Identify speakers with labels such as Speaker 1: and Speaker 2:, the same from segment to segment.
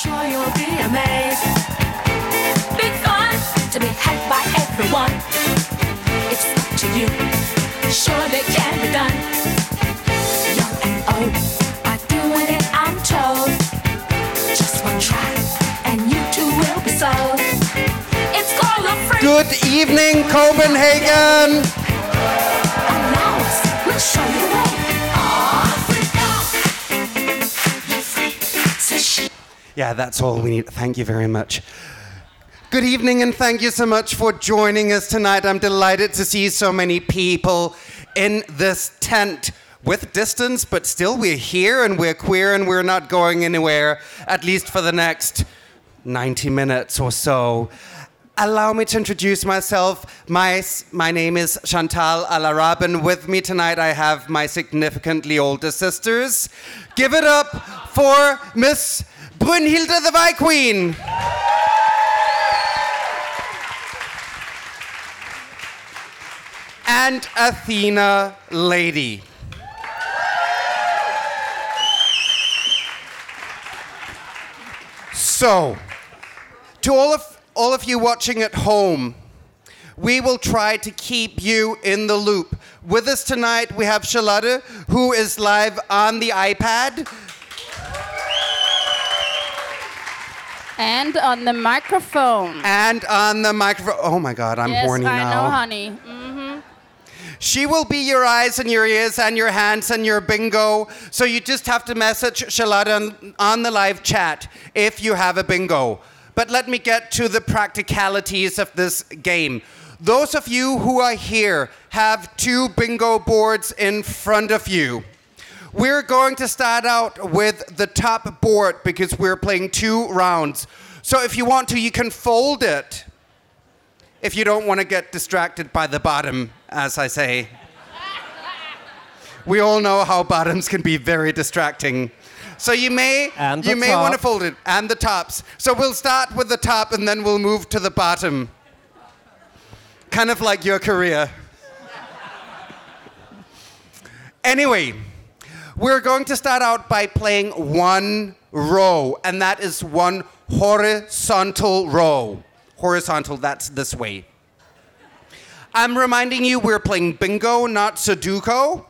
Speaker 1: sure you'll be amazed. Big fun to be had by everyone. It's up to you. Sure they can be done. Young and old are doing it, I'm told. Just one try, and you too will be sold. It's called a free.
Speaker 2: Good evening, Copenhagen. Yeah, that's all we need. Thank you very much. Good evening, and thank you so much for joining us tonight. I'm delighted to see so many people in this tent with distance, but still we're here and we're queer and we're not going anywhere, at least for the next 90 minutes or so. Allow me to introduce myself. My, my name is Chantal Alarabin. With me tonight, I have my significantly older sisters. Give it up for Miss Brunhilde the Vi Queen. And Athena Lady. So, to all of all of you watching at home, we will try to keep you in the loop. With us tonight, we have Charlotte, who is live on the iPad.
Speaker 3: And on the microphone.
Speaker 2: And on the microphone. Oh my God, I'm
Speaker 3: yes,
Speaker 2: horny
Speaker 3: I
Speaker 2: now.
Speaker 3: know, honey. Mm-hmm.
Speaker 2: She will be your eyes and your ears and your hands and your bingo. So you just have to message on, on the live chat if you have a bingo. But let me get to the practicalities of this game. Those of you who are here have two bingo boards in front of you. We're going to start out with the top board because we're playing two rounds. So if you want to, you can fold it if you don't want to get distracted by the bottom, as I say. we all know how bottoms can be very distracting. So you may you may want to fold it and the tops. So we'll start with the top and then we'll move to the bottom. Kind of like your career. Anyway, we're going to start out by playing one row, and that is one horizontal row. Horizontal, that's this way. I'm reminding you we're playing bingo, not Sudoku.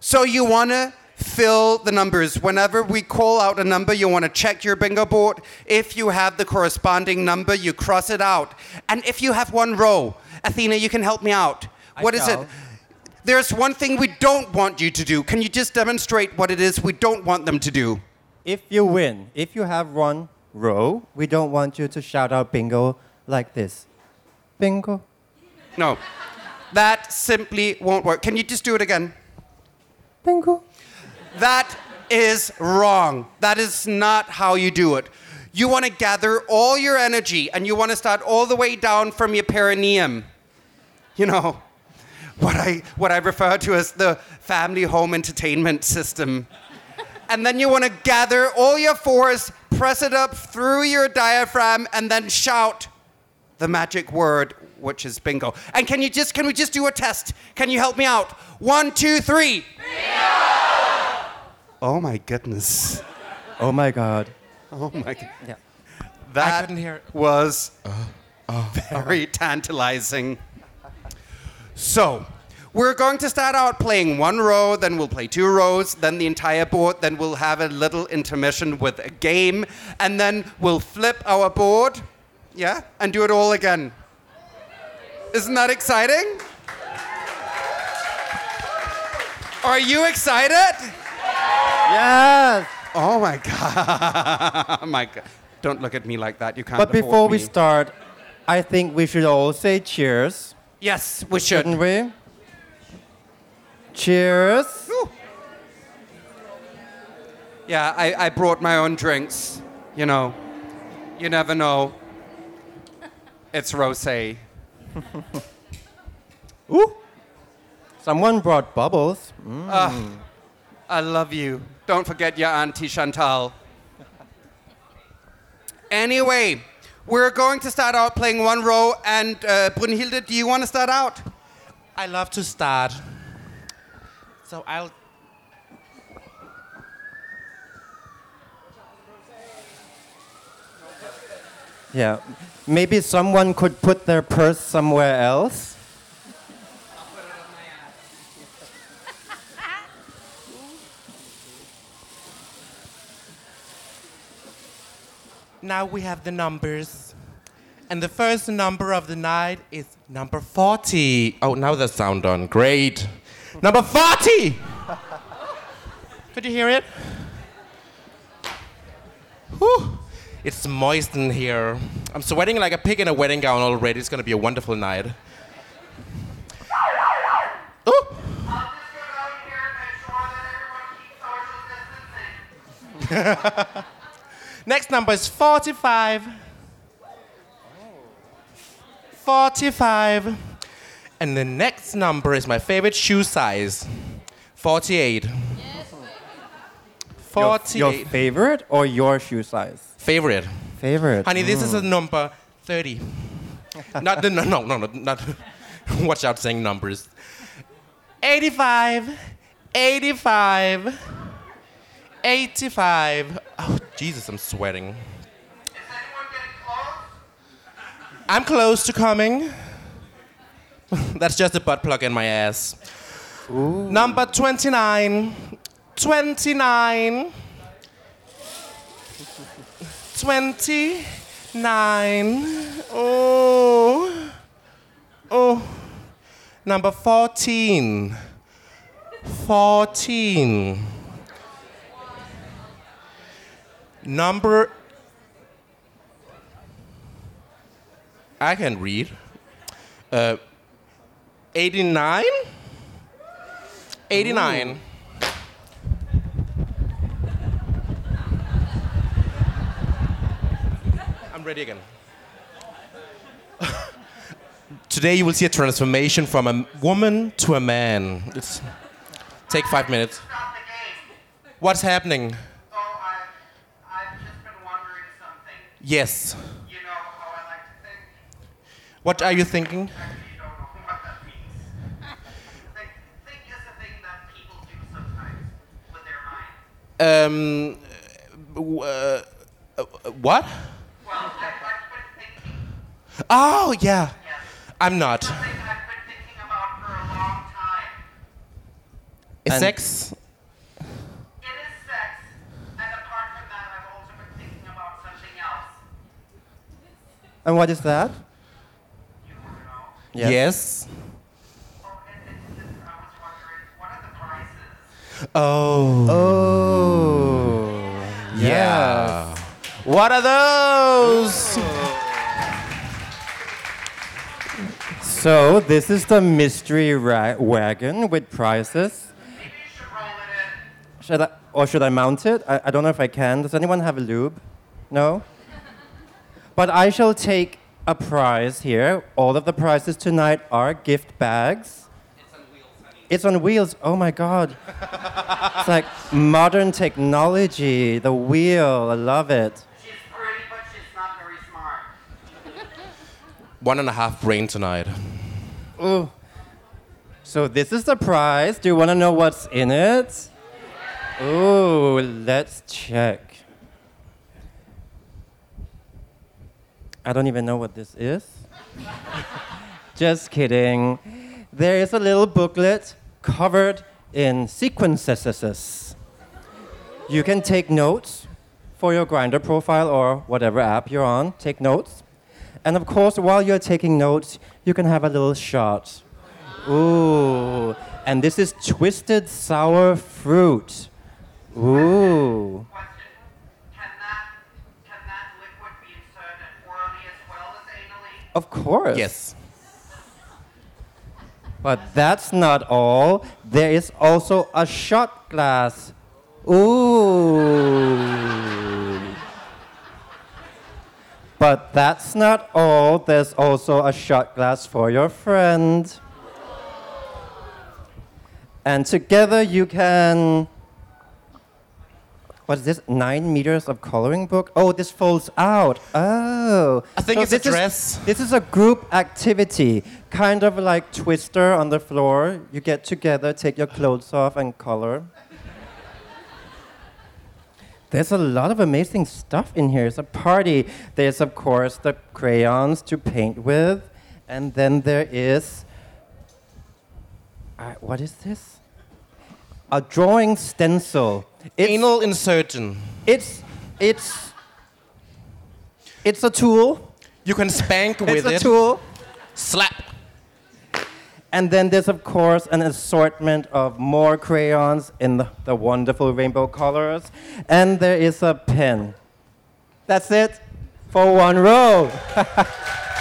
Speaker 2: So you want to fill the numbers. Whenever we call out a number, you want to check your bingo board. If you have the corresponding number, you cross it out. And if you have one row, Athena, you can help me out.
Speaker 4: I
Speaker 2: What is it? There's one thing we don't want you to do. Can you just demonstrate what it is we don't want them to do?
Speaker 4: If you win, if you have one row, we don't want you to shout out bingo like this. Bingo.
Speaker 2: No. That simply won't work. Can you just do it again?
Speaker 4: Bingo.
Speaker 2: That is wrong. That is not how you do it. You want to gather all your energy and you want to start all the way down from your perineum. You know, what I, what I refer to as the family home entertainment system. And then you want to gather all your force, press it up through your diaphragm, and then shout the magic word, which is bingo. And can you just can we just do a test? Can you help me out? One, two, three. Bingo! Oh my goodness.
Speaker 4: Oh my God.
Speaker 2: Oh my god.
Speaker 4: Yeah.
Speaker 2: That
Speaker 5: couldn't hear it.
Speaker 2: was uh, oh. very tantalizing. So, we're going to start out playing one row, then we'll play two rows, then the entire board, then we'll have a little intermission with a game, and then we'll flip our board, yeah, and do it all again. Isn't that exciting? Are you excited?
Speaker 4: Yes.
Speaker 2: Oh my god. Oh my god. Don't look at me like that. You can't
Speaker 4: But before we start, I think we should all say cheers,
Speaker 2: Yes, we should.
Speaker 4: shouldn't we? Cheers.
Speaker 2: Whew. Yeah, I, I brought my own drinks. You know, you never know. It's rosé.
Speaker 4: Ooh. Someone brought bubbles. Mm.
Speaker 2: I love you. Don't forget your auntie Chantal. Anyway, we're going to start out playing one row, and uh, Brunhilde, do you want to start out?
Speaker 5: I love to start. So I'll.
Speaker 4: Yeah, maybe someone could put their purse somewhere else.
Speaker 5: Now we have the numbers. And the first number of the night is number 40. Oh, now the sound on. Great. Number 40! Could you hear it? Whew. It's moist in here. I'm sweating like a pig in a wedding gown already. It's gonna be a wonderful night. Ooh. Number is 45. 45. And the next number is my favorite shoe size 48.
Speaker 4: Your,
Speaker 5: 48.
Speaker 4: your favorite or your shoe size?
Speaker 5: favorite.
Speaker 4: Favorite.
Speaker 5: Honey, this is a mm. number 30. not the, no, no, no, no, not. Watch out saying numbers. 85, 85, 85. Oh, Jesus, I'm sweating. I'm close to coming. That's just a butt plug in my ass. Number 29. 29. 29. Oh. Oh. Number 14. 14. Number. I can read. Uh, 89? 89. I'm ready again. Today you will see a transformation from a woman to a man. It's take five minutes.
Speaker 6: Stop the game.
Speaker 5: What's happening?
Speaker 6: So I, I've just been wondering something.
Speaker 5: Yes.
Speaker 6: You know how I like to think.
Speaker 5: What are you thinking?
Speaker 6: Actually, don't know what that means. think, think is a thing that people do sometimes with their mind.
Speaker 5: Um. Uh, uh, what?
Speaker 6: Well, I've, I've been thinking.
Speaker 5: Oh yeah.
Speaker 6: Yes.
Speaker 5: I'm not.
Speaker 6: Something I've been thinking about for a long time.
Speaker 5: Is
Speaker 4: And-
Speaker 5: sex?
Speaker 6: It is sex, and apart from that, I've also been thinking about something else.
Speaker 4: And what is that?
Speaker 6: You want to know?
Speaker 5: Yes.
Speaker 6: Oh, it, it's just I was wondering, what are the prices?
Speaker 5: Oh.
Speaker 4: Oh.
Speaker 5: Yeah. What are those?
Speaker 4: So this is the mystery ra- wagon with prizes.
Speaker 6: Maybe you should roll it in.
Speaker 4: Should I, or should I mount it? I, I don't know if I can. Does anyone have a lube? No? But I shall take a prize here. All of the prizes tonight are gift bags. It's on wheels. Honey. It's on wheels. Oh my god. it's like modern technology. The wheel. I love it.
Speaker 6: She's pretty, but she's not very smart.
Speaker 5: One and a half brain tonight.
Speaker 4: Ooh. So this is the prize. Do you want to know what's in it? Ooh, let's check. I don't even know what this is. Just kidding. There is a little booklet covered in sequences. You can take notes for your Grindr profile or whatever app you're on. Take notes. And of course, while you're taking notes, you can have a little shot. Ooh. And this is twisted sour fruit. Ooh.
Speaker 6: Question. Can that, can that liquid be inserted orally as well as anally?
Speaker 4: Of course.
Speaker 5: Yes.
Speaker 4: But that's not all. There is also a shot glass. Ooh. But that's not all. There's also a shot glass for your friend. And together you can. What is this? Nine meters of coloring book? Oh, this folds out. Oh.
Speaker 5: I think it's a
Speaker 4: this is-
Speaker 5: dress.
Speaker 4: this is a group activity, kind of like Twister on the floor. You get together, take your clothes off, and color. There's a lot of amazing stuff in here. It's a party. There's, of course, the crayons to paint with. And then there is. Uh, what is this? A drawing stencil. It's,
Speaker 5: Anal insertion.
Speaker 4: it's. It's. It's a tool.
Speaker 5: You can spank with it.
Speaker 4: It's a tool.
Speaker 5: Slap.
Speaker 4: And then there's, of course, an assortment of more crayons in the, the wonderful rainbow colors. And there is a pen. That's it for one row.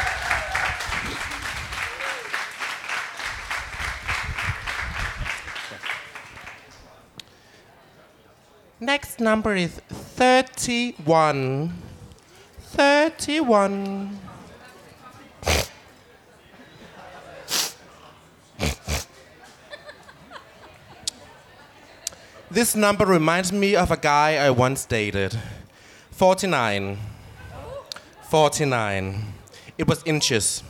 Speaker 5: Next number is 31. 31. This number reminds me of a guy I once dated. 49. 49. It was inches.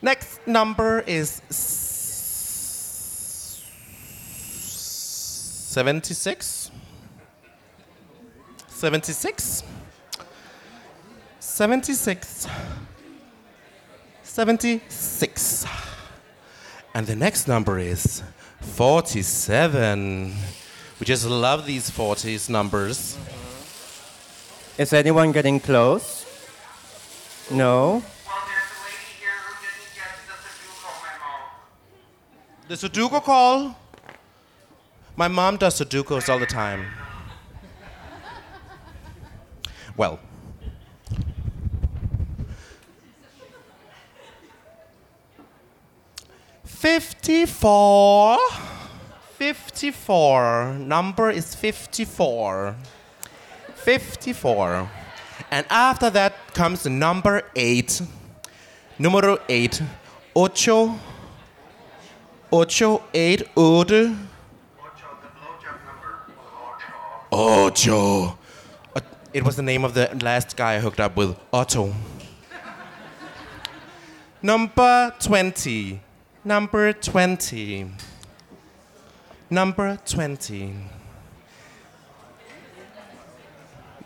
Speaker 5: Next number is 76. 76. 76. 76. And the next number is 47. We just love these 40s numbers.
Speaker 4: Is anyone getting close? No?
Speaker 6: Well, there's a lady here who didn't get the Sudoku.
Speaker 5: The Sudoku call? My mom does Sudokus all the time. Well, fifty-four. Fifty-four. Number is fifty-four. Fifty-four. And after that comes number eight. Numero eight. Ocho. Ocho, eight, ocho.
Speaker 6: Ocho.
Speaker 5: Uh, It was the name of the last guy I hooked up with. Otto. Number 20. Number 20. Number 20.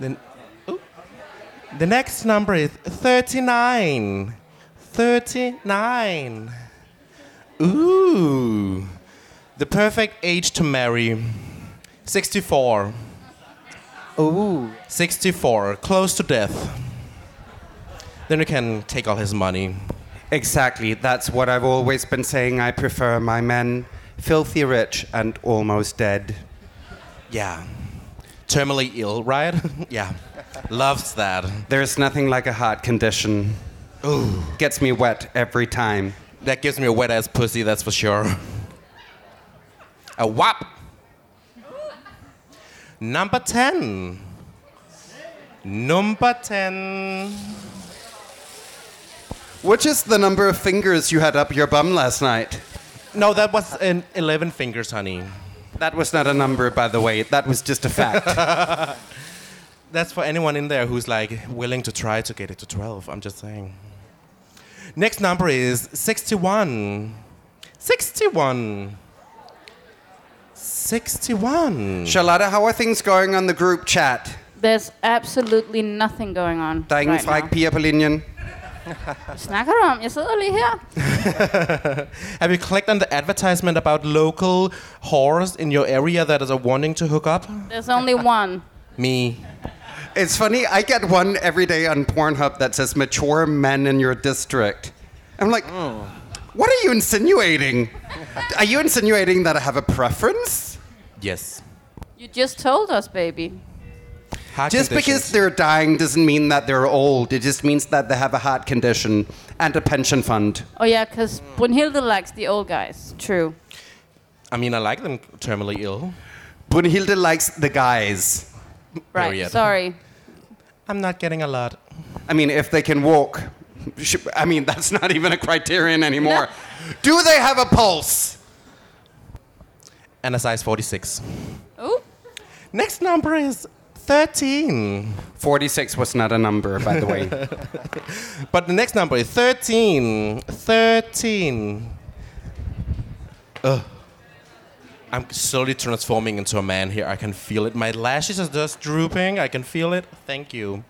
Speaker 5: Then. The next number is 39. 39. Ooh. The perfect age to marry. 64.
Speaker 4: Ooh.
Speaker 5: 64. Close to death. Then we can take all his money.
Speaker 2: Exactly. That's what I've always been saying. I prefer my men filthy rich and almost dead.
Speaker 5: Yeah. Terminally ill, right? yeah. Loves that.
Speaker 2: There's nothing like a heart condition.
Speaker 5: Ooh.
Speaker 2: Gets me wet every time.
Speaker 5: That gives me a wet ass pussy, that's for sure. A whop. Number 10. Number 10.
Speaker 2: Which is the number of fingers you had up your bum last night?
Speaker 5: No, that was an 11 fingers, honey.
Speaker 2: That was not a number, by the way. That was just a fact.
Speaker 5: That's for anyone in there who's like willing to try to get it to 12. I'm just saying. Next number is 61. 61. 61.
Speaker 2: Charlotta, how are things going on the group chat?
Speaker 3: There's absolutely nothing going on
Speaker 2: Der er ingen
Speaker 3: right
Speaker 2: fræk
Speaker 3: now.
Speaker 2: piger på linjen.
Speaker 3: Hvad snakker du om? Jeg sidder lige her.
Speaker 5: Have you clicked on the advertisement about local whores in your area that are wanting to hook up?
Speaker 3: There's only one.
Speaker 5: Me.
Speaker 2: It's funny, I get one every day on Pornhub that says mature men in your district. I'm like, what are you insinuating? are you insinuating that I have a preference?
Speaker 5: Yes.
Speaker 3: You just told us, baby.
Speaker 5: Heart
Speaker 2: Just because they're dying doesn't mean that they're old. It just means that they have a heart condition and a pension fund.
Speaker 3: Oh yeah, because Brunhilde likes the old guys. True.
Speaker 5: I mean, I like them terminally ill.
Speaker 2: Brunhilde likes the guys.
Speaker 3: Right.
Speaker 5: Period.
Speaker 3: Sorry.
Speaker 5: I'm not getting a lot.
Speaker 2: I mean, if they can walk. I mean, that's not even a criterion anymore. Do they have a pulse?
Speaker 5: And a size 46.
Speaker 3: Ooh.
Speaker 5: Next number is 13.
Speaker 2: 46 was not a number, by the way.
Speaker 5: But the next number is 13. 13. Ugh. I'm slowly transforming into a man here. I can feel it. My lashes are just drooping. I can feel it. Thank you,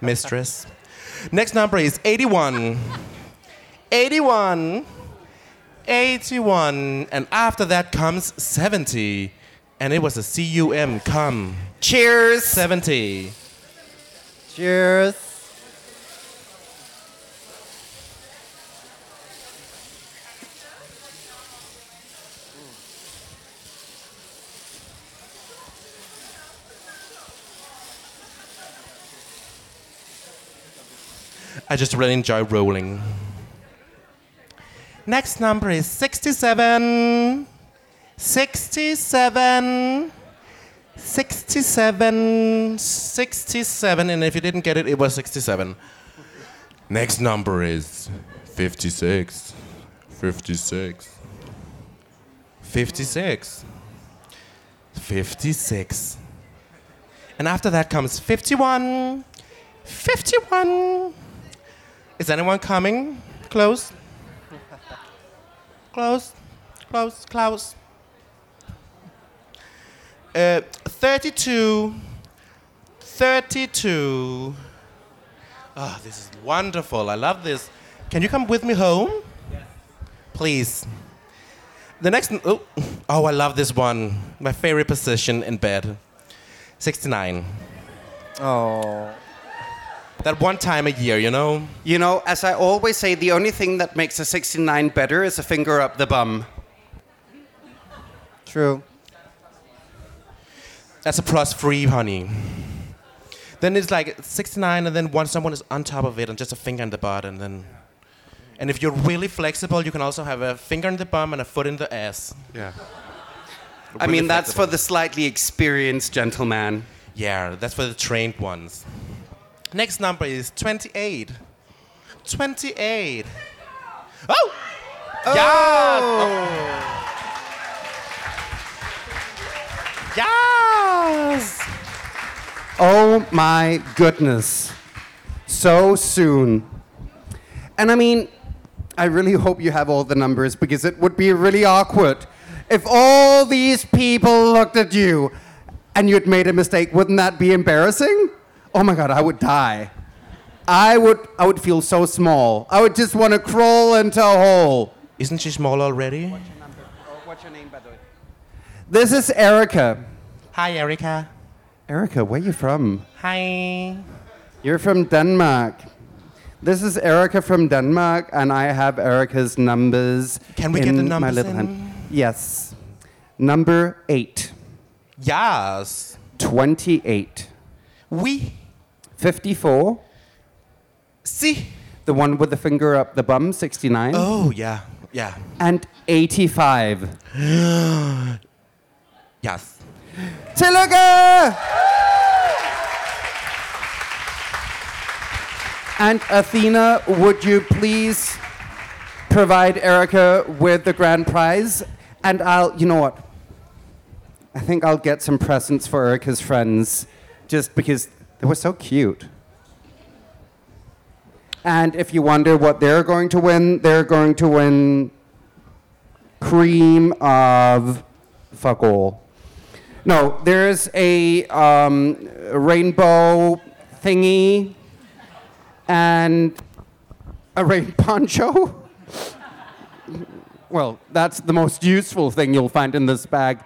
Speaker 5: mistress. Next number is 81. 81. 81. And after that comes 70. And it was a C U M. Come.
Speaker 2: Cheers.
Speaker 5: 70.
Speaker 4: Cheers.
Speaker 5: I just really enjoy rolling. Next number is 67. 67. 67. 67. And if you didn't get it, it was 67. Next number is 56. 56. 56. 56. And after that comes 51. 51. Is anyone coming? Close. Close. Close. Close. Uh, 32. 32. Oh, this is wonderful. I love this. Can you come with me home? Yes. Please. The next. Oh, oh, I love this one. My favorite position in bed. 69.
Speaker 4: Oh.
Speaker 5: That one time a year, you know?
Speaker 2: You know, as I always say, the only thing that makes a 69 better is a finger up the bum.
Speaker 4: True.
Speaker 5: That's a plus three, honey. Then it's like 69, and then once someone is on top of it, and just a finger in the butt, and then. And if you're really flexible, you can also have a finger in the bum and a foot in the ass.
Speaker 2: Yeah. I mean, that's for the slightly experienced gentleman.
Speaker 5: Yeah, that's for the trained ones. Next number is 28. 28. Oh! oh. Yes! Yes!
Speaker 2: Oh my goodness. So soon. And I mean, I really hope you have all the numbers because it would be really awkward if all these people looked at you and you'd made a mistake. Wouldn't that be embarrassing? Oh my god, I would die. I would I would feel so small. I would just want to crawl into a hole.
Speaker 5: Isn't she small already?
Speaker 2: What's your number? Oh, what's your name by the way? This is Erica.
Speaker 5: Hi, Erica.
Speaker 2: Erica, where are you from?
Speaker 5: Hi.
Speaker 2: You're from Denmark. This is Erica from Denmark, and I have Erica's numbers.
Speaker 5: Can we
Speaker 2: in
Speaker 5: get the
Speaker 2: my little
Speaker 5: in?
Speaker 2: hand. Yes. Number eight,
Speaker 5: Yes.
Speaker 2: 28,
Speaker 5: We
Speaker 2: 54,
Speaker 5: see.
Speaker 2: the one with the finger up the bum, 69,
Speaker 5: Oh, yeah. Yeah.
Speaker 2: and 85.
Speaker 5: Yes.
Speaker 2: Tillykke! And Athena, would you please provide Erica with the grand prize? And I'll, you know what? I think I'll get some presents for Erica's friends just because they was so cute. And if you wonder what they're going to win, they're going to win cream of fuck all. No, there's a um, rainbow thingy and a rain poncho. well, that's the most useful thing you'll find in this bag.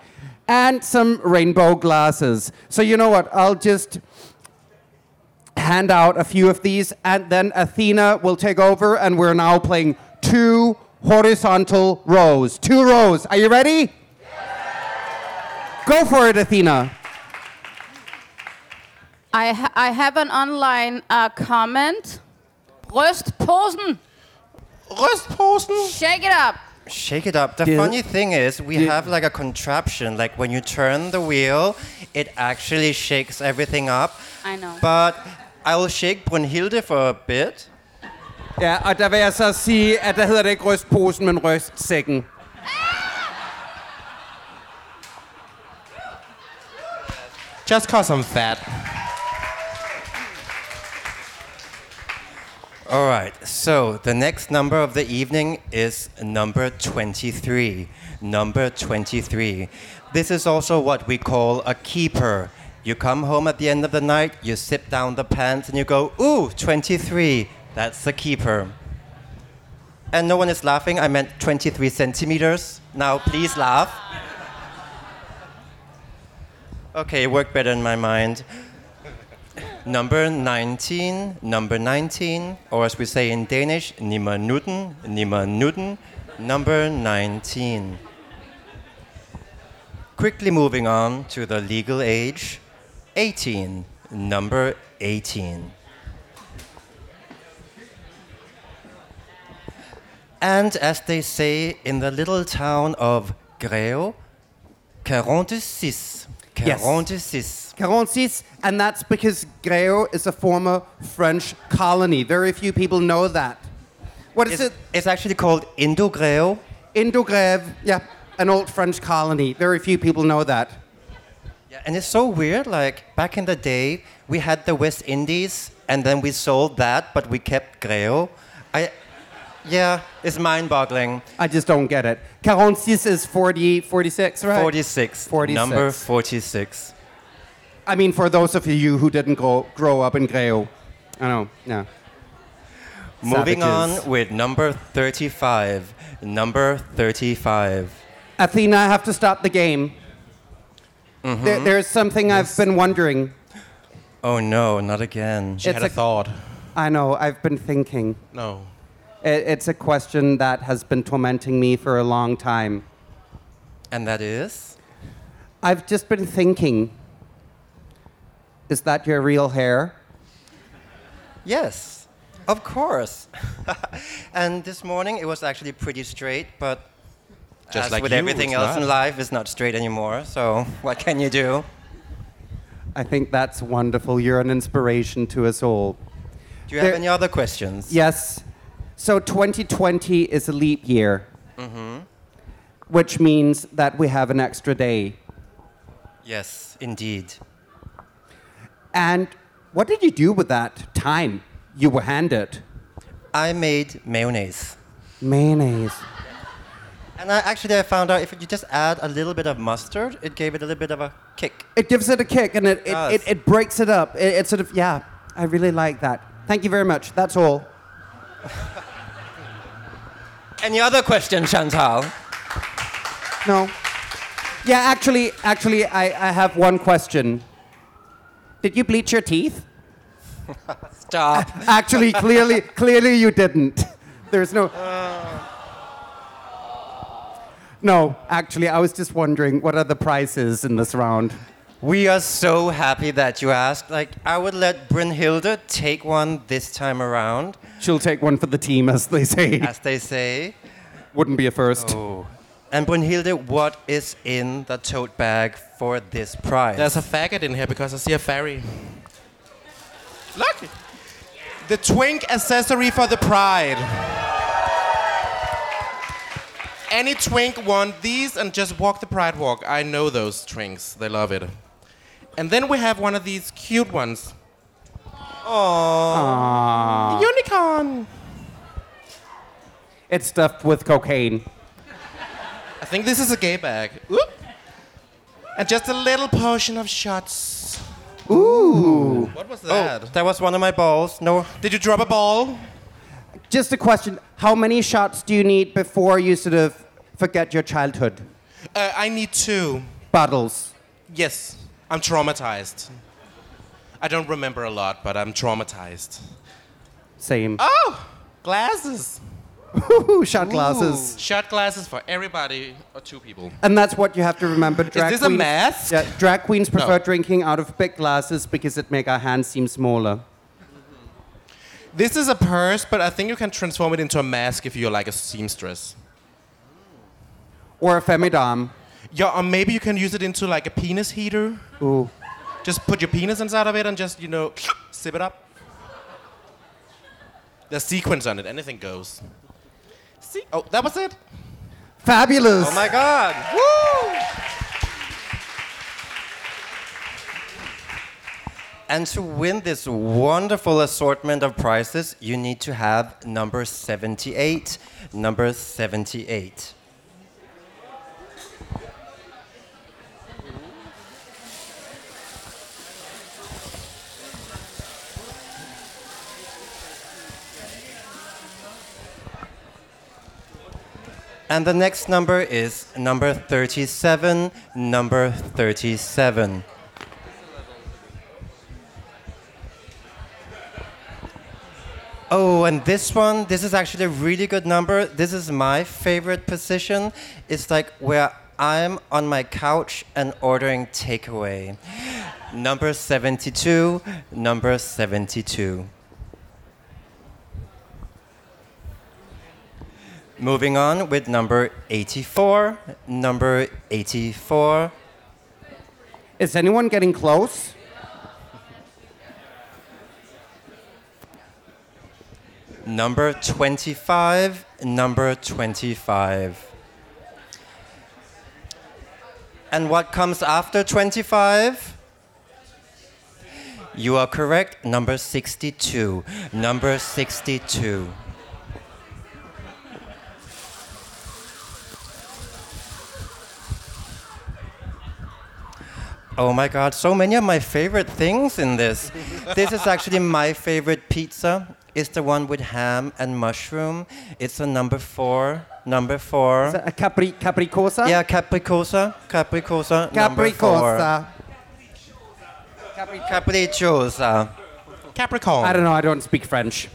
Speaker 2: And some rainbow glasses. So, you know what? I'll just hand out a few of these, and then Athena will take over, and we're now playing two horizontal rows. Two rows. Are you ready? Go for it, Athena.
Speaker 3: I, ha- I have an online uh, comment. Brystposen.
Speaker 5: Rystposen.
Speaker 3: Shake it up.
Speaker 4: Shake it up. The
Speaker 2: Yeah.
Speaker 4: funny thing is, we
Speaker 2: Yeah.
Speaker 4: have like a contraption. Like when you turn the wheel, it actually shakes everything up.
Speaker 3: I know.
Speaker 4: But I will shake Brunhilde for a bit.
Speaker 2: Ja, og der vil jeg så sige, at der hedder det ikke rystposen, men rystsækken.
Speaker 5: Just cause I'm fat.
Speaker 4: All right, so the next number of the evening is number 23. Number 23. This is also what we call a keeper. You come home at the end of the night, you sip down the pants, and you go, Ooh, 23. That's a keeper. And no one is laughing, I meant 23 centimeters. Now, please laugh. Okay, it worked better in my mind. Number 19, number 19, or as we say in Danish, nummer 19, nummer 19, number 19. Quickly moving on to the legal age, 18, number 18. And as they say in the little town of Greo, 46.
Speaker 2: Yes.
Speaker 4: 46.
Speaker 2: Caronsis, and that's because Greo is a former French colony. Very few people know that. What is
Speaker 4: It's,
Speaker 2: it?
Speaker 4: it's actually called Indo-Greo.
Speaker 2: Indogrève, yeah, an old French colony. Very few people know that.
Speaker 4: Yeah, and it's so weird. Like back in the day, we had the West Indies, and then we sold that, but we kept Greo. I, yeah, it's mind-boggling.
Speaker 2: I just don't get it. Caronsis is 40, 46, right?
Speaker 4: 46.
Speaker 2: 46.
Speaker 4: Number 46.
Speaker 2: I mean, for those of you who didn't grow, grow up in Greo. I know, yeah.
Speaker 4: Moving
Speaker 2: Savages.
Speaker 4: on with number 35. Number 35.
Speaker 2: Athena, I have to stop the game.
Speaker 4: Mm-hmm.
Speaker 2: There, there's something I've been wondering.
Speaker 4: Oh no, not again.
Speaker 5: She
Speaker 2: It's
Speaker 5: had a,
Speaker 2: a-
Speaker 5: thought.
Speaker 2: I know, I've been thinking.
Speaker 5: No.
Speaker 2: It, it's a question that has been tormenting me for a long time.
Speaker 4: And that is?
Speaker 2: I've just been thinking is that your real hair?
Speaker 4: Yes, of course. and this morning it was actually pretty straight, but
Speaker 5: Just
Speaker 4: as
Speaker 5: like
Speaker 4: with
Speaker 5: you,
Speaker 4: everything
Speaker 5: it's
Speaker 4: else in life, it's not straight anymore. So what can you do?
Speaker 2: I think that's wonderful. You're an inspiration to us all.
Speaker 4: Do you have any other questions?
Speaker 2: Yes. So 2020 is a leap year, mm-hmm. which means that we have an extra day.
Speaker 4: Yes, indeed.
Speaker 2: And what did you do with that time you were handed?
Speaker 4: I made mayonnaise.
Speaker 2: Mayonnaise.
Speaker 4: And I, actually, I found out if you just add a little bit of mustard, it gave it a little bit of a kick.
Speaker 2: It gives it a kick and it, it,
Speaker 4: does.
Speaker 2: it, it breaks it up. It, it sort of, yeah, I really like that. Thank you very much. That's all.
Speaker 4: Any other questions, Chantal?
Speaker 2: No. Yeah, actually, actually, I, I have one question. Did you bleach your teeth?
Speaker 4: Stop.
Speaker 2: Actually, clearly, clearly you didn't. There's no. Uh. No, actually, I was just wondering what are the prizes in this round.
Speaker 4: We are so happy that you asked. Like, I would let Brunhilde take one this time around,
Speaker 2: She'll take one for the team, as they say.
Speaker 4: as they say.
Speaker 2: Wouldn't be a first.
Speaker 4: Oh. And Brunhilde, what is in the tote bag for this prize?
Speaker 5: There's a faggot in here because I see a fairy. Look! The twink accessory for the pride. Any twink want these and just walk the pride walk. I know those twinks. They love it. And then we have one of these cute ones.
Speaker 2: Aww.
Speaker 5: Unicorn!
Speaker 2: It's stuffed with cocaine.
Speaker 5: I think this is a gay bag. Oop. And just a little portion of shots.
Speaker 2: Ooh.
Speaker 5: What was
Speaker 4: Oh,
Speaker 5: that?
Speaker 4: that was one of my balls. No,
Speaker 5: Did you drop a ball?
Speaker 2: Just a question. How many shots do you need before you sort of forget your childhood?
Speaker 5: Uh, I need two.
Speaker 2: Bottles.
Speaker 5: Yes, I'm traumatized. I don't remember a lot, but I'm traumatized.
Speaker 2: Same.
Speaker 5: Oh, glasses.
Speaker 2: Ooh, shot glasses.
Speaker 5: Shot glasses for everybody or two people.
Speaker 2: And that's what you have to remember. Drag
Speaker 5: this a
Speaker 2: queens-
Speaker 5: mask?
Speaker 2: Yeah, drag queens prefer
Speaker 5: No.
Speaker 2: drinking out of big glasses because it make our hands seem smaller.
Speaker 5: This is a purse, but I think you can transform it into a mask if you're like a seamstress.
Speaker 2: Or a femidom.
Speaker 5: Yeah, or maybe you can use it into like a penis heater.
Speaker 2: Ooh.
Speaker 5: Just put your penis inside of it and just, you know, sip it up. There's sequins on it, anything goes. See? Oh, that was it?
Speaker 2: Fabulous.
Speaker 4: Oh my God! And to win this wonderful assortment of prizes, you need to have number 78. Number 78. And the next number is number 37. Number 37. Oh, and this one, this is actually a really good number. This is my favorite position. It's like where I'm on my couch and ordering takeaway. Number 72, number 72. Moving on with number 84, number 84.
Speaker 2: Is anyone getting close?
Speaker 4: Number 25, number 25. And what comes after 25? You are correct, number 62. Number 62. Oh my god, so many of my favorite things in this. this is actually my favorite pizza. It's the one with ham and mushroom. It's a number four. Number four.
Speaker 2: A capri capricosa?
Speaker 4: Yeah, capricosa. Capricosa.
Speaker 2: Capricosa.
Speaker 4: Capricciosa.
Speaker 5: Capricorn.
Speaker 2: I don't know. I don't speak French.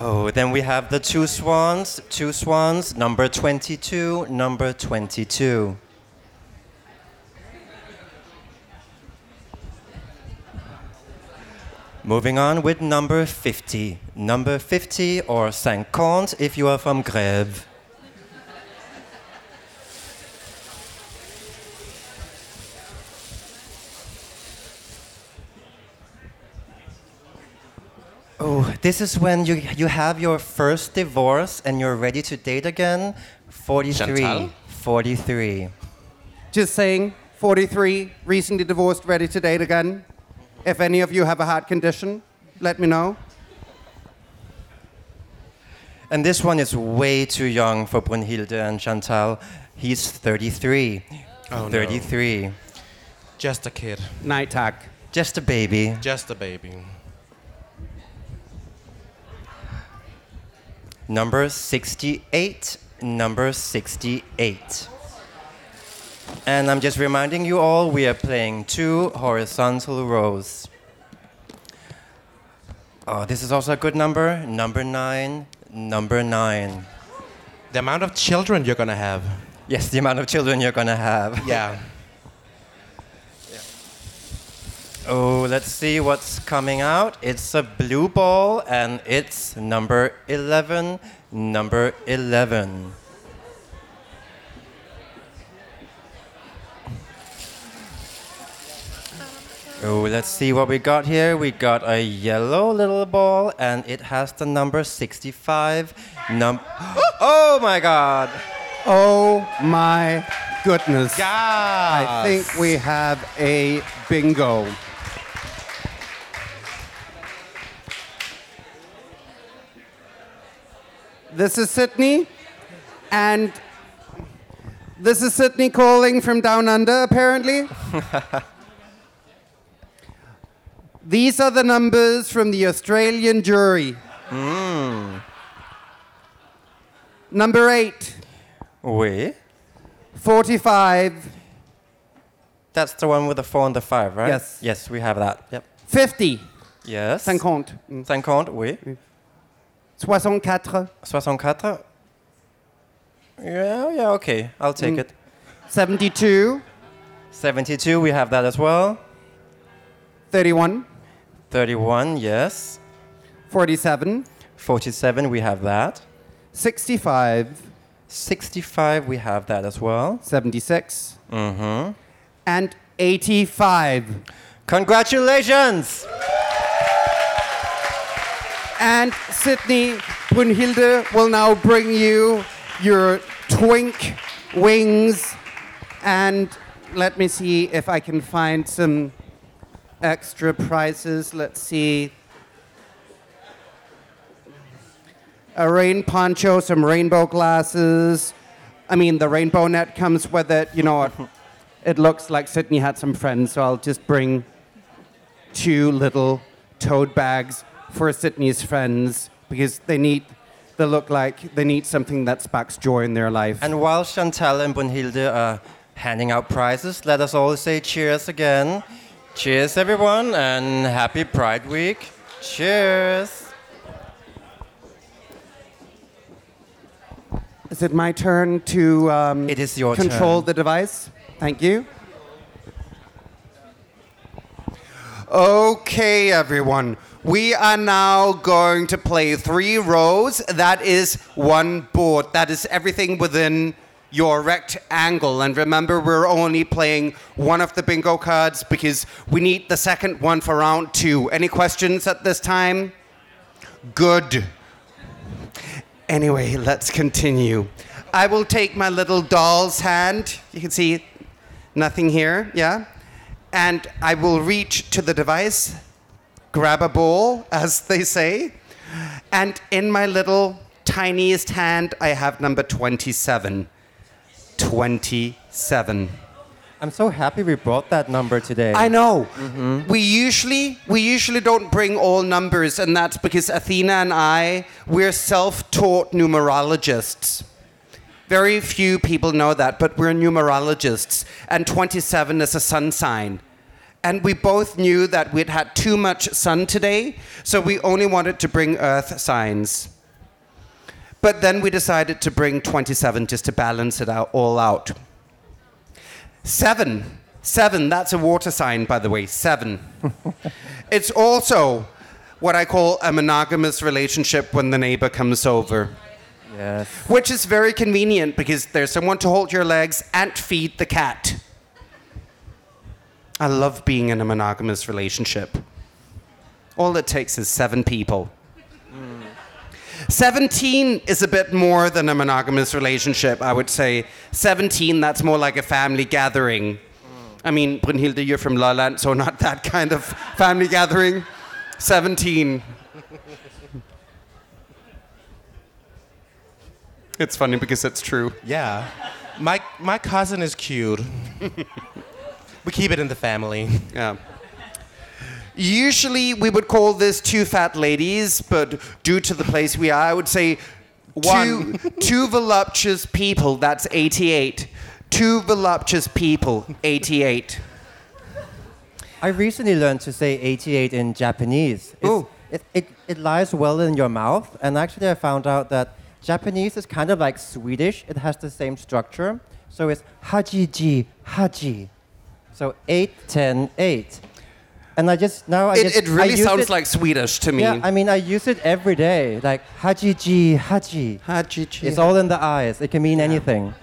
Speaker 4: Oh, then we have the two swans. Two swans. Number 22. Number 22. Moving on with number 50. Number 50 or 50 if you are from Grève. Oh, this is when you, you have your first divorce and you're ready to date again. 43.
Speaker 5: Chantal?
Speaker 4: 43.
Speaker 2: Just saying, 43, recently divorced, ready to date again. If any of you have a heart condition, let me know.
Speaker 4: And this one is way too young for Brunhilde and Chantal. He's 33.
Speaker 5: Oh, no.
Speaker 4: 33.
Speaker 5: Just a kid.
Speaker 2: Night tag.
Speaker 4: Just a baby.
Speaker 5: Just a baby.
Speaker 4: Number 68. Number 68. And I'm just reminding you all we are playing two horizontal rows. Oh, this is also a good number. Number 9. Number 9.
Speaker 5: The amount of children you're gonna have.
Speaker 4: Yes, the amount of children you're gonna have.
Speaker 5: Yeah.
Speaker 4: Oh, let's see what's coming out. It's a blue ball and it's number 11. Number 11. Oh, let's see what we got here. We got a yellow little ball and it has the number 65. Num Oh my god.
Speaker 2: Oh my goodness.
Speaker 5: Yeah.
Speaker 2: I think we have a bingo. This is Sydney, and this is Sydney calling from down under, apparently. These are the numbers from the Australian jury. Number eight,
Speaker 4: Oui.
Speaker 2: 45,
Speaker 4: That's the one with the 4 and the 5, right?
Speaker 2: Yes.
Speaker 4: Yes, we have that. Yep.
Speaker 2: 50,
Speaker 4: Yes.
Speaker 2: 50, mm,
Speaker 4: 50, oui.
Speaker 2: 64,
Speaker 4: 64. Yeah, yeah, okay. I'll take
Speaker 2: Mm.
Speaker 4: it.
Speaker 2: 72,
Speaker 4: 72, we have that as well.
Speaker 2: 31,
Speaker 4: 31, yes.
Speaker 2: 47,
Speaker 4: 47, we have that.
Speaker 2: 65,
Speaker 4: 65, we have that as well.
Speaker 2: 76,
Speaker 4: Mm-hmm.
Speaker 2: and 85.
Speaker 4: Congratulations!
Speaker 2: And Sydney Brunhilde will now bring you your twink wings and let me see if I can find some extra prizes. Let's see. A rain poncho, some rainbow glasses. I mean, the rainbow net comes with it. You know, it, it looks like Sydney had some friends, so I'll just bring two little tote bags for Sydney's friends because they need, they look like they need something that sparks joy in their life.
Speaker 4: And while Chantal and Brunhilde are handing out prizes, let us all say cheers again. Cheers, everyone, and happy Pride Week. Cheers.
Speaker 2: Is it my turn to um,
Speaker 4: It is your
Speaker 2: control
Speaker 4: turn.
Speaker 2: the device? Thank you. Okay, everyone. We are now going to play three rows. That is one board. That is everything within your rectangle. And remember, we're only playing one of the bingo cards because we need the second one for round two. Any questions at this time? Good. Anyway, let's continue. I will take my little doll's hand. You can see nothing here, yeah? And I will reach to the device, grab a ball, as they say. And in my little tiniest hand, I have number 27. 27.
Speaker 4: I'm so happy we brought that number today.
Speaker 2: I know. Mm-hmm. We usually we usually don't bring all numbers, and that's because Athena and I we're self-taught numerologists. Very few people know that, but we're numerologists, and 27 is a sun sign. And we both knew that we'd had too much sun today, so we only wanted to bring earth signs. But then we decided to bring 27 just to balance it out, all out. Seven. Seven, that's a water sign, by the way. Seven. it's also what I call a monogamous relationship when the neighbor comes over,
Speaker 4: Yes.
Speaker 2: which is very convenient because there's someone to hold your legs and feed the cat. I love being in a monogamous relationship. All it takes is seven people. 17 is a bit more than a monogamous relationship, I would say. 17, that's more like a family gathering. I mean, Brunhilde, you're from Lolland, so not that kind of family gathering. 17. It's funny because it's true.
Speaker 5: Yeah. My, my cousin is cute. we keep it in the family.
Speaker 2: Yeah. Usually we would call this two fat ladies, but due to the place we are, I would say
Speaker 5: One.
Speaker 2: two, two voluptuous people. That's 88. Two voluptuous people, 88.
Speaker 4: I recently learned to say 88 in Japanese. It's-
Speaker 2: Ooh.
Speaker 4: It, it, it lies well in your mouth, and actually, I found out that Japanese is kind of like Swedish. It has the same structure. So it's hajiji, haji. So 8, 10, 8. And I just, now I
Speaker 2: It,
Speaker 4: just.
Speaker 2: it really sounds
Speaker 4: it-
Speaker 2: like Swedish to me.
Speaker 4: Yeah, I mean, I use it every day. Like hajiji, haji.
Speaker 2: Hajiji.
Speaker 4: It's all in the eyes. It can mean anything.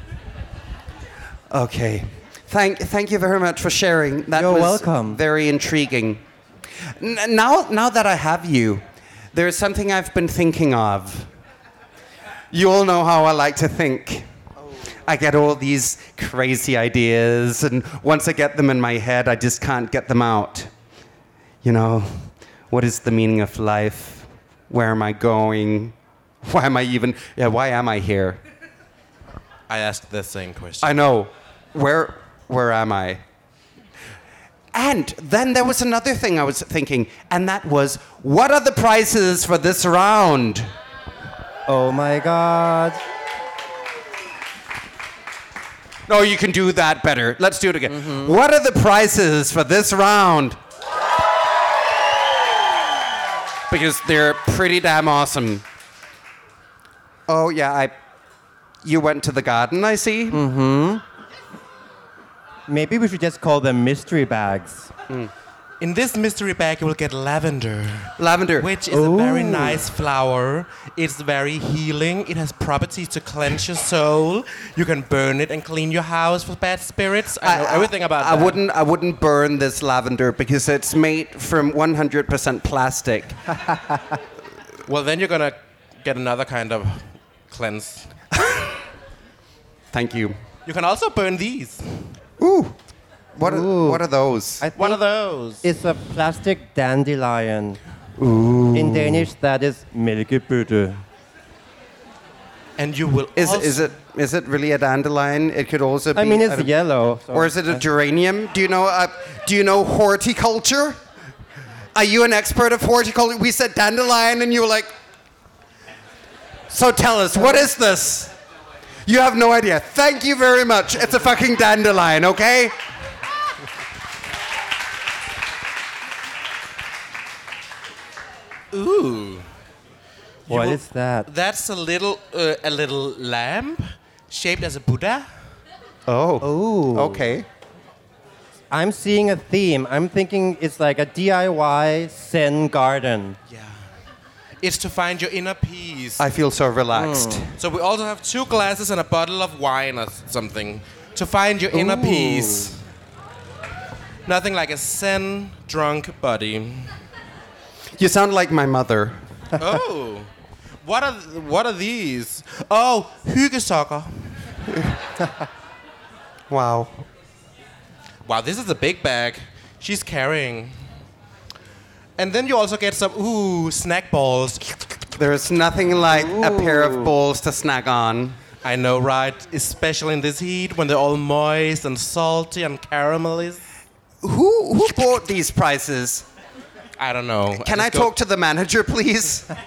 Speaker 2: Okay. Thank, thank you very much for sharing. That
Speaker 4: You're
Speaker 2: was
Speaker 4: welcome.
Speaker 2: Very intriguing. N- now, now that I have you, there's something I've been thinking of. You all know how I like to think. I get all these crazy ideas, and once I get them in my head, I just can't get them out. You know, what is the meaning of life? Where am I going? Why am I even? Yeah, why am I here?
Speaker 5: I asked the same question.
Speaker 2: I know. Where where am I? And then there was another thing I was thinking, and that was what are the prices for this round?
Speaker 4: Oh my god.
Speaker 2: No, you can do that better. Let's do it again. Mm-hmm. What are the prices for this round? Because they're pretty damn awesome. Oh yeah, I you went to the garden, I see. Mm-hmm.
Speaker 4: Maybe we should just call them mystery bags.
Speaker 5: In this mystery bag, you will get lavender,
Speaker 2: Lavender.
Speaker 5: which is a very nice flower. It's very healing. It has properties to cleanse your soul. You can burn it and clean your house for bad spirits. I know everything about
Speaker 2: I
Speaker 5: that.
Speaker 2: wouldn't. I wouldn't burn this lavender because it's made from 100% plastic.
Speaker 5: Well, then you're gonna get another kind of cleanse.
Speaker 2: Thank you.
Speaker 5: You can also burn these.
Speaker 2: Ooh. What are,
Speaker 4: Ooh.
Speaker 2: what are those?
Speaker 4: I
Speaker 5: What are
Speaker 4: think
Speaker 5: those?
Speaker 4: It's a plastic dandelion. In Danish, that is mælkebøtte.
Speaker 5: And you will
Speaker 2: Is,
Speaker 5: also
Speaker 2: is it is it really a dandelion? It could also be.
Speaker 4: I mean, it's
Speaker 2: don't-
Speaker 4: yellow. so-
Speaker 2: Or is it a geranium? Do you know? Uh, do you know horticulture? Are you an expert of horticulture? We said dandelion, and you were like. So tell us, what is this? You have no idea. Thank you very much. It's a fucking dandelion, okay?
Speaker 5: Ooh.
Speaker 4: What
Speaker 5: will-
Speaker 4: is that?
Speaker 5: That's a little uh, a little lamp shaped as a Buddha.
Speaker 2: Oh.
Speaker 4: Ooh.
Speaker 2: Okay.
Speaker 4: I'm seeing a theme. I'm thinking it's like a DIY Zen garden.
Speaker 5: Yeah. It's to find your inner peace.
Speaker 2: I feel so relaxed.
Speaker 5: so we also have two glasses and a bottle of wine or something to find your inner peace. Nothing like a zen drunk body.
Speaker 2: You sound like my mother.
Speaker 5: oh. What are what are these? Oh, hyggesokker.
Speaker 2: Wow.
Speaker 5: Wow, this is a big bag she's carrying. And then you also get some ooh snack balls.
Speaker 2: There's nothing like a pair of balls to snack on.
Speaker 5: I know, right? Especially in this heat when they're all moist and salty and caramelly.
Speaker 2: Who who bought these prices?
Speaker 5: I don't know.
Speaker 2: Can
Speaker 5: just
Speaker 2: I
Speaker 5: go-
Speaker 2: talk to the manager, please?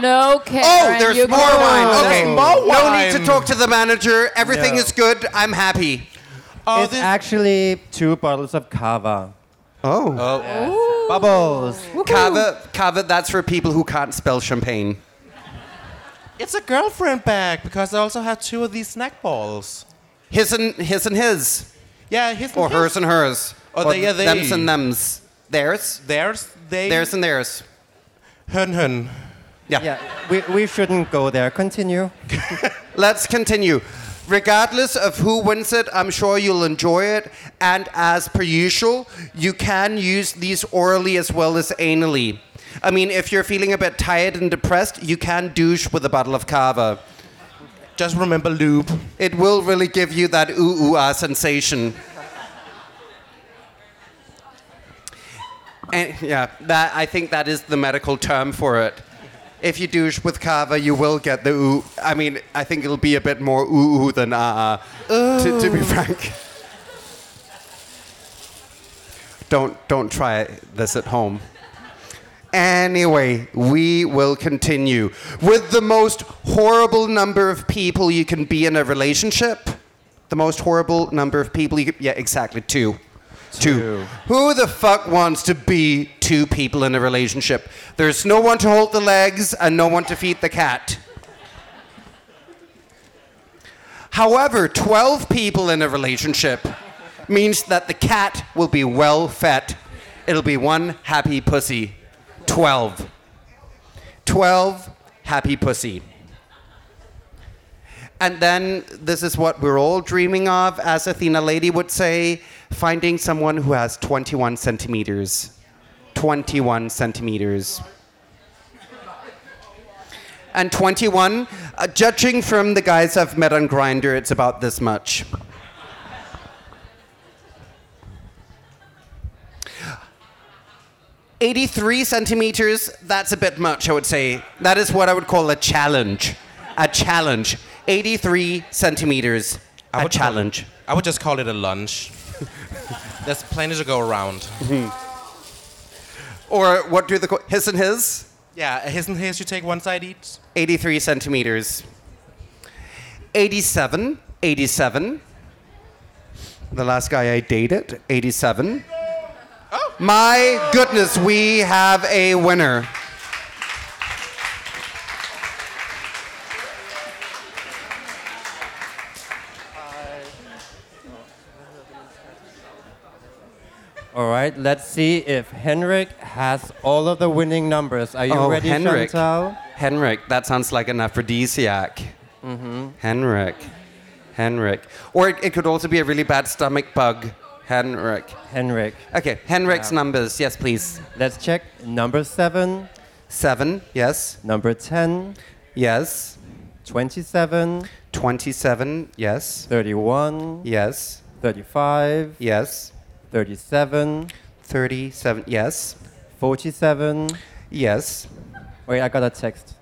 Speaker 3: No, oh, Karen.
Speaker 2: Oh, there's
Speaker 3: you
Speaker 2: more
Speaker 3: go.
Speaker 2: wine. Okay,
Speaker 5: There's more
Speaker 2: no need to talk to the manager. Everything
Speaker 4: No.
Speaker 2: is good. I'm happy.
Speaker 5: Oh,
Speaker 4: it's
Speaker 5: this-
Speaker 4: actually two bottles of cava.
Speaker 2: Oh,
Speaker 5: oh.
Speaker 4: Bubbles.
Speaker 2: Cava, cava, That's for people who can't spell champagne.
Speaker 5: It's a girlfriend bag because I also have two of these snack balls.
Speaker 2: His and his and his,
Speaker 5: Yeah, his and
Speaker 2: or
Speaker 5: his.
Speaker 2: hers and hers,
Speaker 5: Oh,
Speaker 2: or
Speaker 5: they- yeah, they.
Speaker 2: them's and them's, theirs,
Speaker 5: Theirs, they.
Speaker 2: theirs and theirs.
Speaker 5: Hun hun.
Speaker 2: Yeah.
Speaker 4: Yeah, we, we shouldn't go there. Continue.
Speaker 2: Let's continue. Regardless of who wins it, I'm sure you'll enjoy it. And as per usual, you can use these orally as well as anally. I mean, if you're feeling a bit tired and depressed, you can douche with a bottle of cava.
Speaker 5: Just remember lube.
Speaker 2: It will really give you that ooh ooh ah sensation. And yeah, that I think that is the medical term for it. If you douche with cava, you will get the ooh. I mean, I think it'll be a bit more ooh ooh than ah ah. To, to be frank. Don't don't try this at home. Anyway, we will continue with the most horrible number of people you can be in a relationship. The most horrible number of people you can, yeah, exactly, two. Two. Who the fuck wants to be two people in a relationship? There's no one to hold the legs and no one to feed the cat. However, 12 people in a relationship means that the cat will be well fed. It'll be one happy pussy. 12. 12 happy pussy. And then this is what we're all dreaming of, as Athena Lady would say finding someone who has 21 centimeters. 21 centimeters. And 21, uh, judging from the guys I've met on Grindr, it's about this much. Eighty-three centimeters. That's a bit much, I would say. That is what I would call a challenge. A challenge. Eighty-three centimeters.
Speaker 5: I
Speaker 2: A
Speaker 5: call-
Speaker 2: challenge.
Speaker 5: I would just call it a lunch. There's plenty to go around. Mm-hmm.
Speaker 2: Or what do the co- his and his?
Speaker 5: Yeah, his and his, you take one side each.
Speaker 2: 83 centimeters. 87, 87. The last guy I dated, 87. My goodness, we have a winner.
Speaker 4: All right, let's see if Henrik has all of the winning numbers. Are you
Speaker 2: oh,
Speaker 4: ready,
Speaker 2: Henrik.
Speaker 4: Chantal?
Speaker 2: Henrik, that sounds like an aphrodisiac. Mm-hmm. Henrik. Henrik. Or it, it could also be a really bad stomach bug. Henrik.
Speaker 4: Henrik.
Speaker 2: Okay, Henrik's numbers. Yes, please.
Speaker 4: Let's check. Number seven,
Speaker 2: Seven. Yes.
Speaker 4: number 10,
Speaker 2: Yes.
Speaker 4: 27,
Speaker 2: 27. Yes.
Speaker 4: 31,
Speaker 2: Yes.
Speaker 4: 35,
Speaker 2: Yes.
Speaker 4: 37,
Speaker 2: 37. Yes.
Speaker 4: 47.
Speaker 2: Yes.
Speaker 4: Wait, I got a text.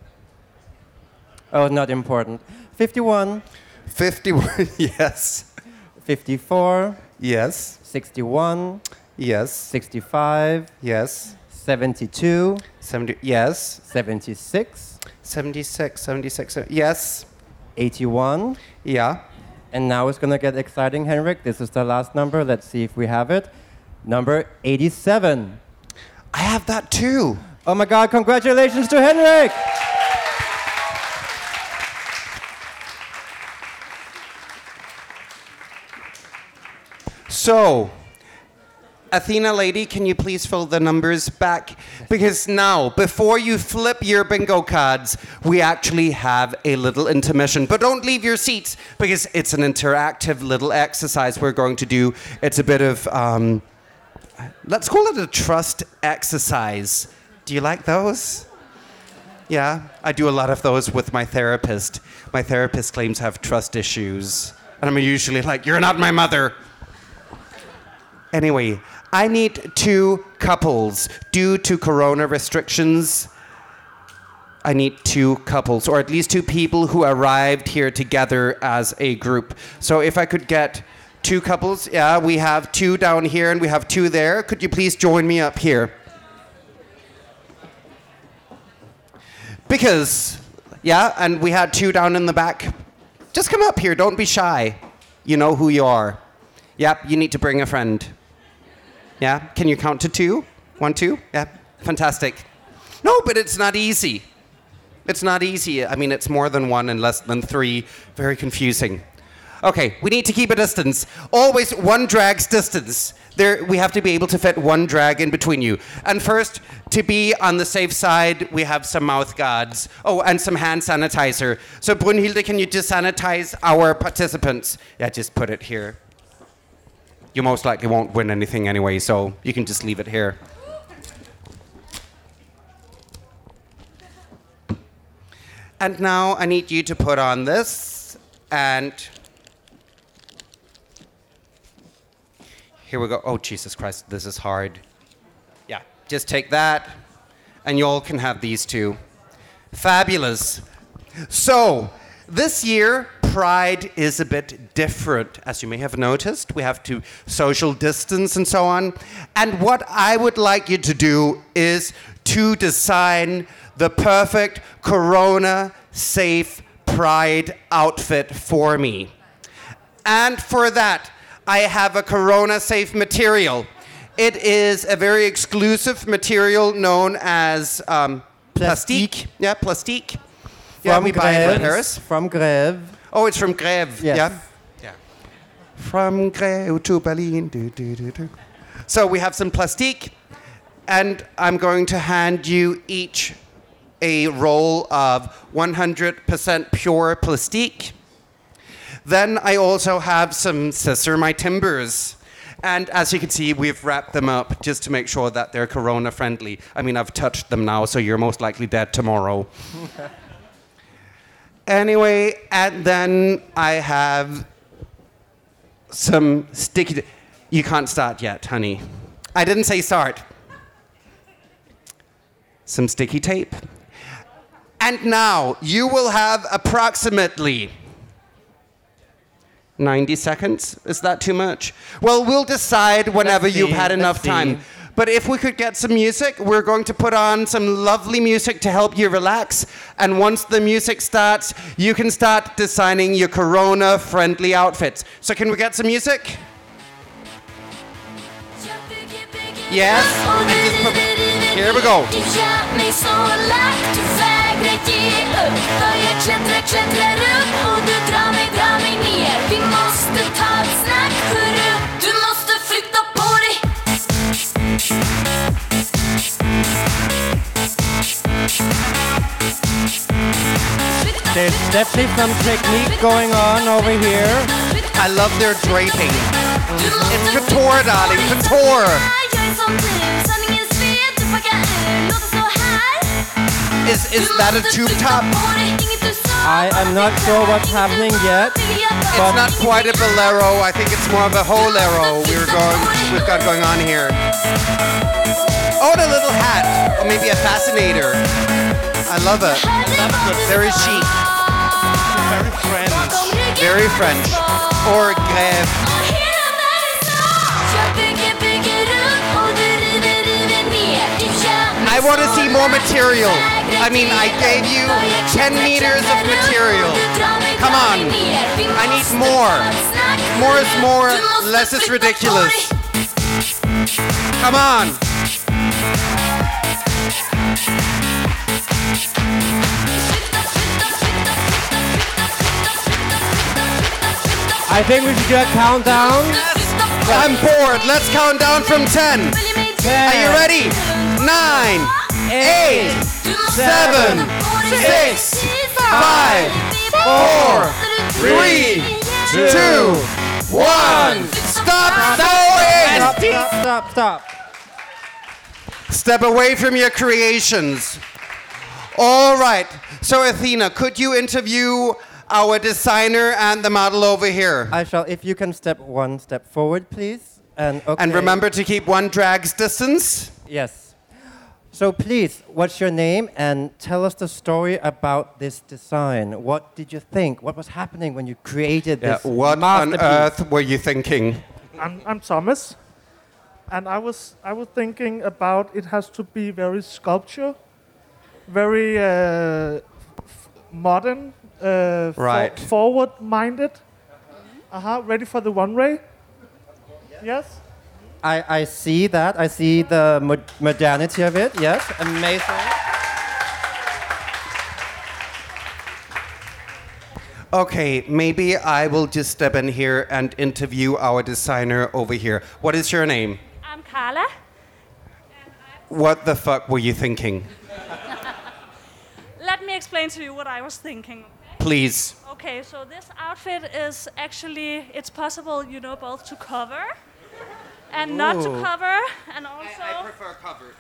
Speaker 4: Oh, not important. 51,
Speaker 2: 51. yes.
Speaker 4: 54,
Speaker 2: Yes.
Speaker 4: 61,
Speaker 2: Yes.
Speaker 4: 65,
Speaker 2: Yes.
Speaker 4: 72,
Speaker 2: 70. Yes.
Speaker 4: 76,
Speaker 2: 76. 76. uh, Yes.
Speaker 4: 81.
Speaker 2: Yeah.
Speaker 4: And now it's gonna get exciting, Henrik. This is the last number. Let's see if we have it. Number 87.
Speaker 2: I have that too.
Speaker 4: Oh my God, congratulations to Henrik!
Speaker 2: So, Athena lady, can you please fill the numbers back? Because now, before you flip your bingo cards, we actually have a little intermission. But don't leave your seats because it's an interactive little exercise we're going to do. It's a bit of, um, let's call it a trust exercise. Do you like those? Yeah, I do a lot of those with my therapist. My therapist claims I have trust issues. And I'm usually like, You're not my mother. Anyway, I need two couples due to corona restrictions. I need two couples, or at least two people who arrived here together as a group. So if I could get two couples, yeah, we have two down here and we have two there. Could you please join me up here? Because, yeah, and we had two down in the back. Just come up here, don't be shy. You know who you are. Yep, you need to bring a friend. Yeah? Can you count to two? One, two? Yeah? Fantastic. No, but it's not easy. It's not easy. I mean, it's more than one and less than three. Very confusing. Okay, we need to keep a distance. Always one drag's distance. There, we have to be able to fit one drag in between you. And first, to be on the safe side, we have some mouth guards. Oh, and some hand sanitizer. So, Brunhilde, can you just sanitize our participants? Yeah, just put it here. You most likely won't win anything anyway, so you can just leave it here. And now I need you to put on this, and here we go. Oh, Jesus Christ, this is hard. Yeah, just take that, and you all can have these two. Fabulous. So, this year, Pride is a bit different. As you may have noticed, we have to social distance and so on. And what I would like you to do is to design the perfect Corona safe Pride outfit for me. And for that, I have a Corona safe material. It is a very exclusive material known as um, plastique. Yeah, plastique. Yeah,
Speaker 4: From
Speaker 2: we buy it in Paris.
Speaker 4: From Grève.
Speaker 2: Oh, it's from Grève.
Speaker 4: Yes.
Speaker 2: Yeah. Yeah. From Grève to Berlin. Do, do, do, do. So we have some plastique, and I'm going to hand you each a roll of 100% pure plastique. Then I also have some scissor my timbers. And as you can see, we've wrapped them up just to make sure that they're corona friendly. I mean, I've touched them now, so you're most likely dead tomorrow. Anyway, and then I have some sticky. You can't start yet, honey. I didn't say start. Some sticky tape. And now you will have approximately 90 seconds. Is that too much? Well, we'll decide whenever you've had enough time. But if we could get some music, we're going to put on some lovely music to help you relax. And once the music starts, you can start designing your corona friendly outfits. So, can we get some music? Yes. Here we go.
Speaker 4: There's definitely some technique going on over here.
Speaker 2: I love their draping. It's couture, darling, couture.
Speaker 1: Jag är som du, sanningens sved, du fuckar ur Låter så här
Speaker 2: Is, is that a tube top?
Speaker 4: I am not sure what's happening yet.
Speaker 2: It's not quite a bolero. I think it's more of a holero. We're going. We've got going on here. Oh, and a little hat, or maybe a fascinator. I love it. Very chic,
Speaker 5: Very French.
Speaker 2: very French. Or grève. I want to see more material. I mean, I gave you 10 meters of material. Come on. I need more. More is more, less is ridiculous. Come on.
Speaker 4: I think we should do a countdown.
Speaker 2: I'm bored. Let's count down from 10. Are you ready? Nine, eight, seven, six, five, four, three, two, one. Stop going!
Speaker 4: Stop, stop, stop, stop.
Speaker 2: Step away from your creations. All right. So, Athena, could you interview our designer and the model over here?
Speaker 4: I shall, if you can step one step forward, please. And, okay.
Speaker 2: And remember to keep one drag's distance.
Speaker 4: Yes. So please, what's your name? And tell us the story about this design. What did you think? What was happening when you created
Speaker 2: Yeah,
Speaker 4: this
Speaker 2: what on earth were you thinking?
Speaker 7: I'm, I'm Thomas, and I was I was thinking about it has to be very sculpture, very uh, f- modern, uh, for- forward-minded. Uh huh. Ready for the runway? Yes.
Speaker 4: I, I see that. I see the mo- modernity of it. Yes, amazing.
Speaker 2: Okay, maybe I will just step in here and interview our designer over here. What is your name?
Speaker 8: I'm Carla.
Speaker 2: What the fuck were you thinking?
Speaker 8: Let me explain to you what I was thinking.
Speaker 2: Please.
Speaker 8: Okay, so this outfit is actually it's possible, you know, both to cover and not to cover, and also, i
Speaker 2: prefer covered.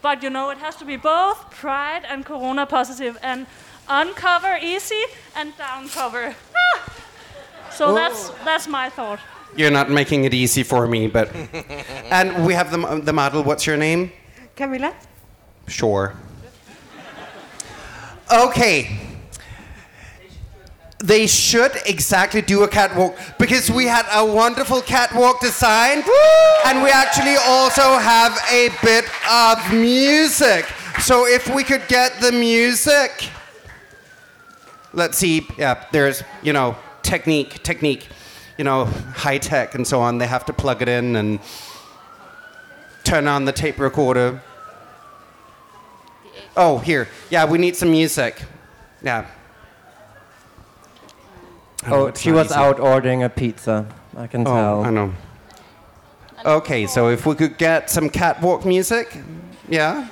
Speaker 8: but you know, it has to be both Pride and Corona positive, and uncover easy and down cover. Ah! So that's that's my thought.
Speaker 2: You're not making it easy for me, but. and we have the, the model. What's your name?
Speaker 9: Camilla?
Speaker 2: Sure. Okay. They should exactly do a catwalk because we had a wonderful catwalk design, and we actually also have a bit of music. So if we could get the music, let's see. Yeah, there's you know technique, technique, you know high tech and so on. They have to plug it in and turn on the tape recorder. Oh, here. Yeah, we need some music. Yeah.
Speaker 4: Oh, she was
Speaker 2: easy.
Speaker 4: out ordering a pizza. I can
Speaker 2: Oh,
Speaker 4: tell.
Speaker 2: I know. Okay, so if we could get some catwalk music, yeah.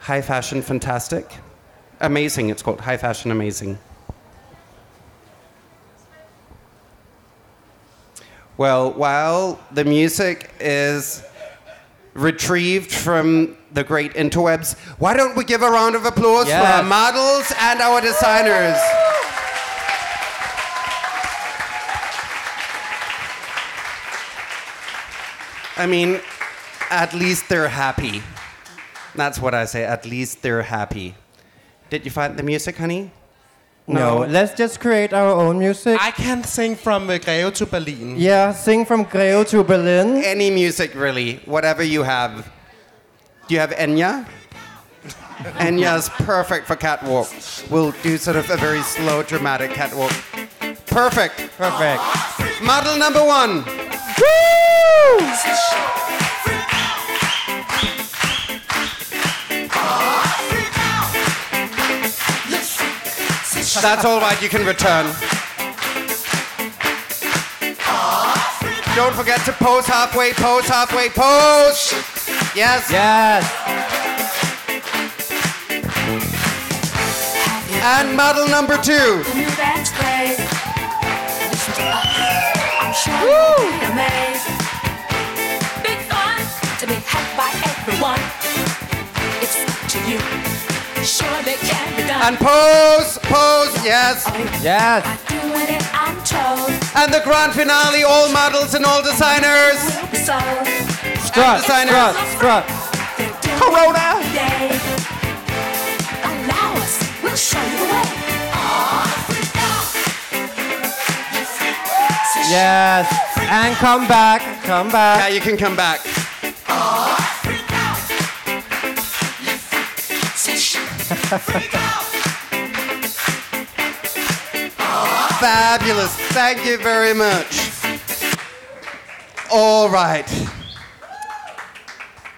Speaker 2: High fashion, fantastic. Amazing, it's called High Fashion Amazing. Well, while the music is retrieved from the great interwebs, why don't we give a round of applause for our models and our designers? I mean, at least they're happy. That's what I say. At least they're happy. Did you find the music, honey?
Speaker 4: No, let's just create our own music.
Speaker 5: I can sing from uh, Greve to Berlin.
Speaker 4: yeah, sing from Greve to Berlin.
Speaker 2: Any music, really. Whatever you have. Do you have Enya? Enya's perfect for catwalk. We'll do sort of a very slow, dramatic catwalk. Perfect.
Speaker 4: Perfect.
Speaker 2: Model number one. That's all right, you can return. Don't forget to pose halfway, pose halfway, pose! Yes.
Speaker 4: Yes.
Speaker 2: And model number two.
Speaker 1: The new dance craze. Listen to us. I'm sure you'll be amazed. Big fun to be had by everyone. It's to you.
Speaker 2: And pose, pose, yes.
Speaker 4: Yes.
Speaker 1: Doing it, I'm told.
Speaker 2: And the grand finale, all models and all designers.
Speaker 1: Will be sold.
Speaker 4: Strut,
Speaker 2: designers.
Speaker 4: strut, strut.
Speaker 2: Corona.
Speaker 1: it every day. Allow us, we'll show you the way.
Speaker 4: Yes. And come back, come back.
Speaker 2: Yeah, you can come back. Fabulous. Thank you very much. All right.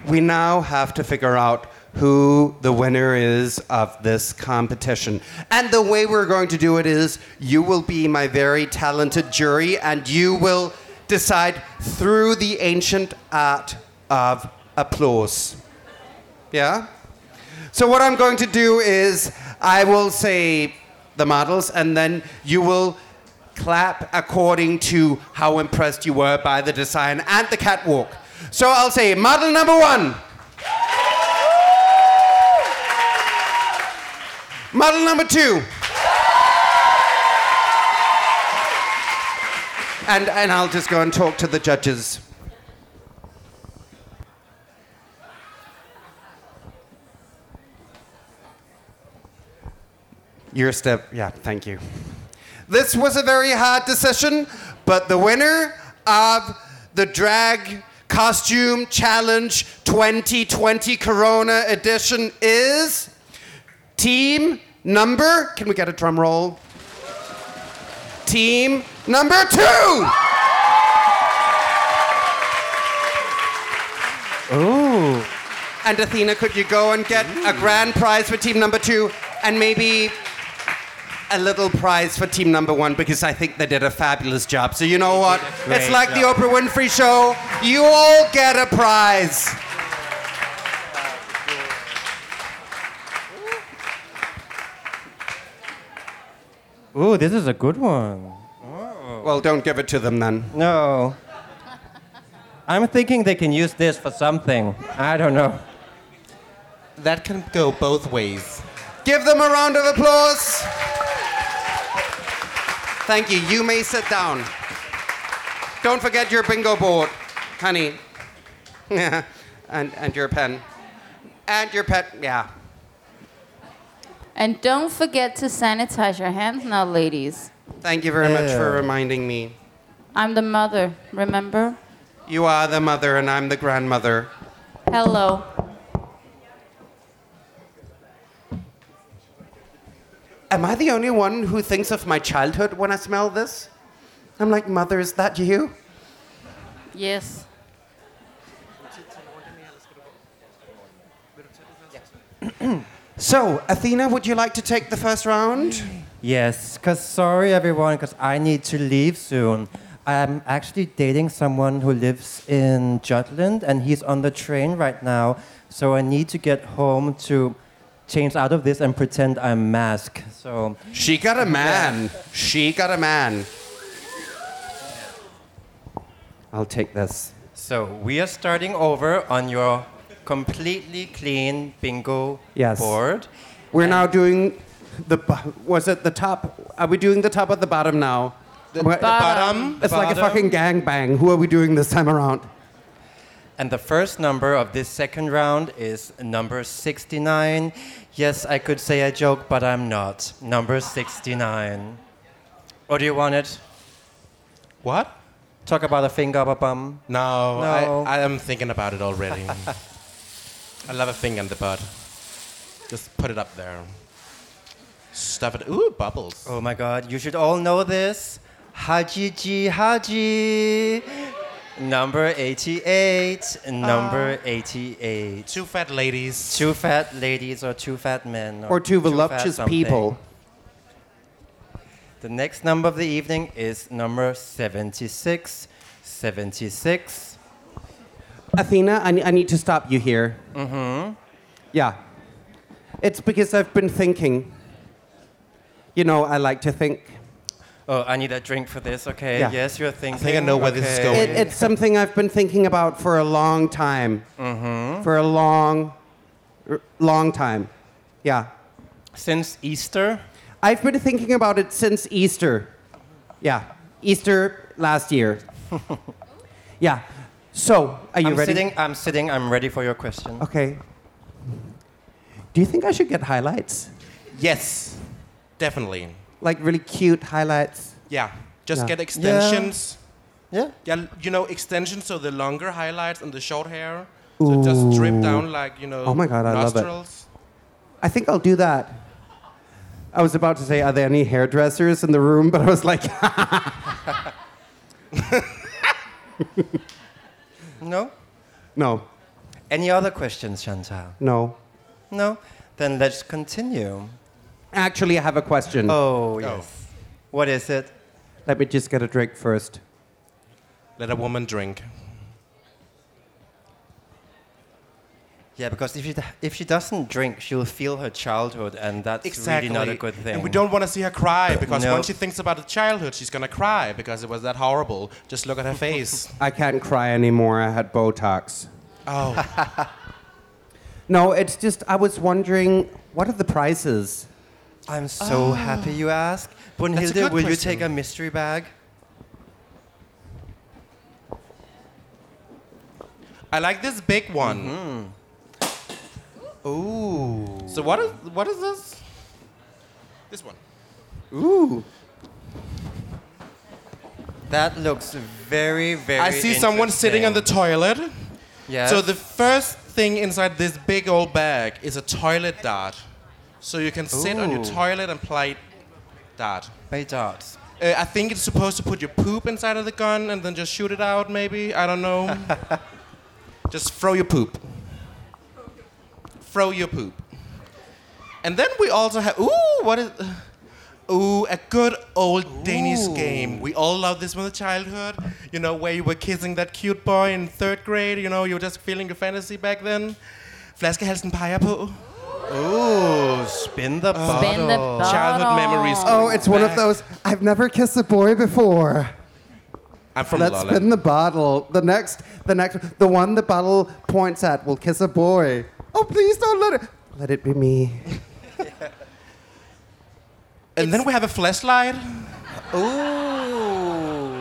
Speaker 2: We now have to figure out who the winner is of this competition. And the way we're going to do it is you will be my very talented jury and you will decide through the ancient art of applause. Yeah? So, what I'm going to do is I will say the models, and then you will clap according to how impressed you were by the design and the catwalk. So, I'll say model number one. Model number two. And, and I'll just go and talk to the judges. Your step, yeah, thank you. This was a very hard decision, but the winner of the drag costume challenge 2020 Corona edition is team number. Can we get a drum roll? Team number two.
Speaker 4: Ooh.
Speaker 2: And Athena, could you go and get a grand prize for team number two and maybe a little prize for team number one because I think they did a fabulous job. So you know what? It's like the Oprah Winfrey show. You all get a prize.
Speaker 4: Ooh, this is a good one. Oh.
Speaker 2: Well, don't give it to them then.
Speaker 4: No. I'm thinking they can use this for something. I don't know.
Speaker 5: That can go both ways.
Speaker 2: Give them a round of applause. Thank you. You may sit down. Don't forget your bingo board, honey. Yeah. and, and your pen. And your pet, yeah.
Speaker 3: And don't forget to sanitize your hands now, ladies.
Speaker 2: Thank you very much for reminding me.
Speaker 3: I'm the mother, remember?
Speaker 2: You are the mother and I'm the grandmother.
Speaker 3: Hello.
Speaker 2: Am I the only one who thinks of my childhood when I smell this? I'm like, Mother, is that you?
Speaker 3: Yes.
Speaker 2: So, Athena, would you like to take the first round?
Speaker 4: Yes, because sorry everyone, because I need to leave soon. I'm actually dating someone who lives in Jutland and he's on the train right now. So I need to get home to change out of this and pretend I'm masked. So
Speaker 2: She got a man. She got a man. I'll take this.
Speaker 4: So we are starting over on your completely clean bingo
Speaker 2: Yes.
Speaker 4: board.
Speaker 2: We're now doing the. Was it the top? Are we doing the top or the bottom now?
Speaker 5: The
Speaker 2: What-
Speaker 5: bottom.
Speaker 2: It's like a
Speaker 4: bottom.
Speaker 2: fucking gangbang. Who are we doing this time around?
Speaker 4: And the first number of this second round is number 69. Yes, I could say a joke, but I'm not. Number 69. Or do you want it?
Speaker 5: What?
Speaker 4: Talk about a finger up a bum.
Speaker 5: No,
Speaker 4: No.
Speaker 5: I, I am thinking about it already. I love a finger in the butt. Just put it up there. Stuff it. Ooh, bubbles.
Speaker 4: Oh my god, you should all know this. Hajiji Haji. Number 88. Number 88.
Speaker 5: Two fat ladies.
Speaker 4: Two fat ladies or two fat men.
Speaker 2: Or two
Speaker 4: fat
Speaker 2: voluptuous
Speaker 4: something.
Speaker 2: people?
Speaker 4: The next number of the evening is number 76. 76.
Speaker 2: Athena, I, ne- I need to stop you here. Mm-hmm. Yeah. It's because I've been thinking. You know, I like to think.
Speaker 4: Oh, I need a drink for this. Okay.
Speaker 2: Yeah.
Speaker 4: Yes, you're thinking.
Speaker 5: I know where this is
Speaker 4: okay.
Speaker 5: going.
Speaker 2: It, it's something I've been thinking about for a long time.
Speaker 4: Mm-hmm.
Speaker 2: For a long, r- long time. Yeah.
Speaker 4: Since Easter?
Speaker 2: I've been thinking about it since Easter. Yeah, Easter last year. yeah. So, are you
Speaker 4: I'm
Speaker 2: ready?
Speaker 4: sitting. I'm sitting. I'm ready for your question.
Speaker 2: Okay. Do you think I should get highlights?
Speaker 5: Yes, definitely.
Speaker 2: Like really cute highlights?
Speaker 5: Yeah, just
Speaker 2: Yeah.
Speaker 5: get extensions.
Speaker 4: Yeah.
Speaker 5: Yeah, you know, extensions, so the longer highlights and the short hair. So it just drip down like, you know,
Speaker 2: Oh my God, I love it.
Speaker 5: nostrils.
Speaker 2: I think I'll do that. I was about to say, are there any hairdressers in the room? But I was like,
Speaker 4: No.
Speaker 2: no,
Speaker 4: Any other questions, Chantal?
Speaker 2: no.
Speaker 4: No. Then let's continue.
Speaker 2: Actually, I have a question.
Speaker 4: Oh yes. Oh. What is it?
Speaker 2: Let me just get a drink first.
Speaker 5: Let a woman drink.
Speaker 4: Yeah, because if she if she doesn't drink, she'll feel her childhood, and that's
Speaker 5: Exactly.
Speaker 4: really not a good thing.
Speaker 5: And we don't want to see her cry because
Speaker 4: No.
Speaker 5: once she thinks about her childhood, she's gonna cry because it was that horrible. Just look at her face.
Speaker 2: I can't cry anymore. I had Botox.
Speaker 5: oh,
Speaker 2: No, it's just, I was wondering, what are the prices?
Speaker 4: I'm so happy you asked.
Speaker 5: That's
Speaker 4: Brunhilde,
Speaker 5: good
Speaker 4: will you take a mystery bag?
Speaker 5: I like this big one.
Speaker 4: Mm-hmm. Ooh.
Speaker 5: So what is what is this? This one.
Speaker 2: Ooh.
Speaker 4: That looks very, very.
Speaker 5: I see someone sitting on the toilet.
Speaker 4: Yes.
Speaker 5: So the first thing inside this big old bag is a toilet dart. So you can sit on your
Speaker 4: Ooh.
Speaker 5: toilet and play dart.
Speaker 4: Bay darts.
Speaker 5: Uh, I think it's supposed to put your poop inside of the gun and then just shoot it out, maybe. I don't know. just throw your poop. Throw your poop. And then we also have. Ooh, what is. Ooh, a good old Danish game. We all love this from the childhood. You know, where you were kissing that cute boy in third grade. You know, you were just feeling your fantasy back then. Flaskehalsen peger på.
Speaker 4: Ooh, spin the bottle.
Speaker 3: Spin the bottle.
Speaker 5: Childhood memories.
Speaker 2: Oh, it's one of those, I've never kissed a boy before.
Speaker 5: I'm from
Speaker 2: Let's
Speaker 5: Lolland.
Speaker 2: spin the bottle. The next, the next, the one the bottle points at will kiss a boy. Oh, please don't let it. Let it be me.
Speaker 5: And then we have a flashlight.
Speaker 4: Ooh.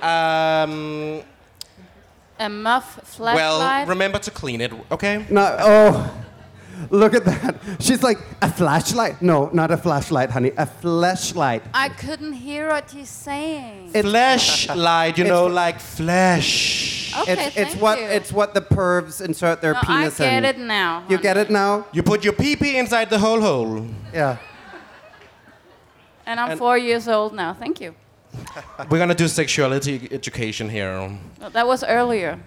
Speaker 5: Um,
Speaker 3: A muff flashlight.
Speaker 5: well, remember to clean it, okay?
Speaker 2: No, oh, look at that. She's like, a flashlight? No, not a flashlight, honey. A flashlight.
Speaker 3: I couldn't hear what you're saying.
Speaker 5: Flashlight, you know,
Speaker 2: It's-
Speaker 5: like flesh.
Speaker 3: okay,
Speaker 2: it's, it's what
Speaker 3: you.
Speaker 2: it's what the pervs insert their
Speaker 3: No,
Speaker 2: penis
Speaker 3: I get
Speaker 2: in.
Speaker 3: it now.
Speaker 2: You get it now?
Speaker 5: You put your pee pee inside the whole hole.
Speaker 2: Yeah.
Speaker 3: And I'm
Speaker 5: And-
Speaker 3: four years old now. Thank you.
Speaker 5: We're gonna do sexuality education here.
Speaker 3: No, that was earlier.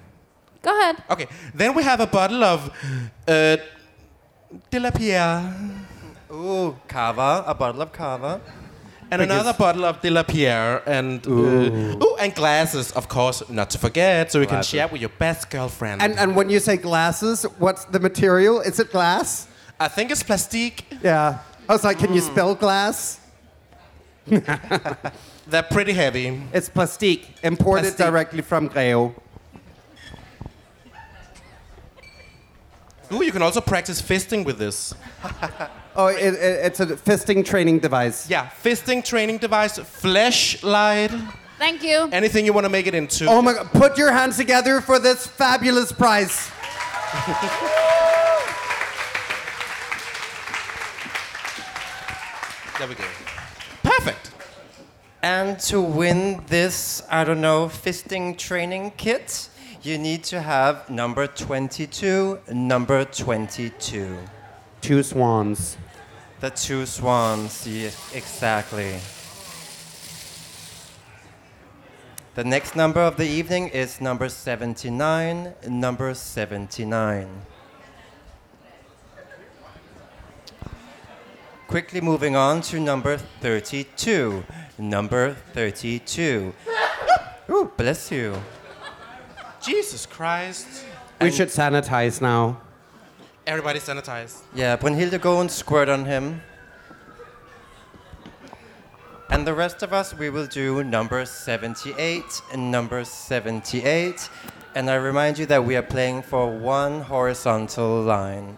Speaker 3: Go ahead.
Speaker 5: Okay, then we have a bottle of uh, De La Pierre
Speaker 4: Ooh, cava, a bottle of cava.
Speaker 5: and another bottle of De La Pierre and uh, ooh, and glasses, of course, not to forget, so you can share with your best girlfriend.
Speaker 2: And, and when you say glasses, what's the material? Is it glass?
Speaker 5: I think it's plastique.
Speaker 2: Yeah. I was like, can
Speaker 5: Mm.
Speaker 2: you spell glass?
Speaker 5: They're pretty heavy.
Speaker 2: It's plastique, imported
Speaker 5: Plastique.
Speaker 2: directly from Greo.
Speaker 5: Ooh, you can also practice fisting with this.
Speaker 2: Oh, it, it, it's a fisting training device.
Speaker 5: Yeah, fisting training device, flashlight,
Speaker 3: Thank you.
Speaker 5: anything you want to make it into.
Speaker 2: Oh my God! Put your hands together for this fabulous prize.
Speaker 5: There we go. Perfect.
Speaker 4: And to win this, I don't know, fisting training kit, you need to have number 22, number 22.
Speaker 2: Two swans.
Speaker 4: The two swans, yes, exactly. The next number of the evening is number 79, number 79. Quickly moving on to number 32. Number 32. Ooh, bless you.
Speaker 5: Jesus Christ.
Speaker 2: We should sanitize now.
Speaker 5: Everybody sanitize.
Speaker 4: Yeah, Brunhilde, go and squirt on him. And the rest of us, we will do number 78 and number 78. And I remind you that we are playing for one horizontal line.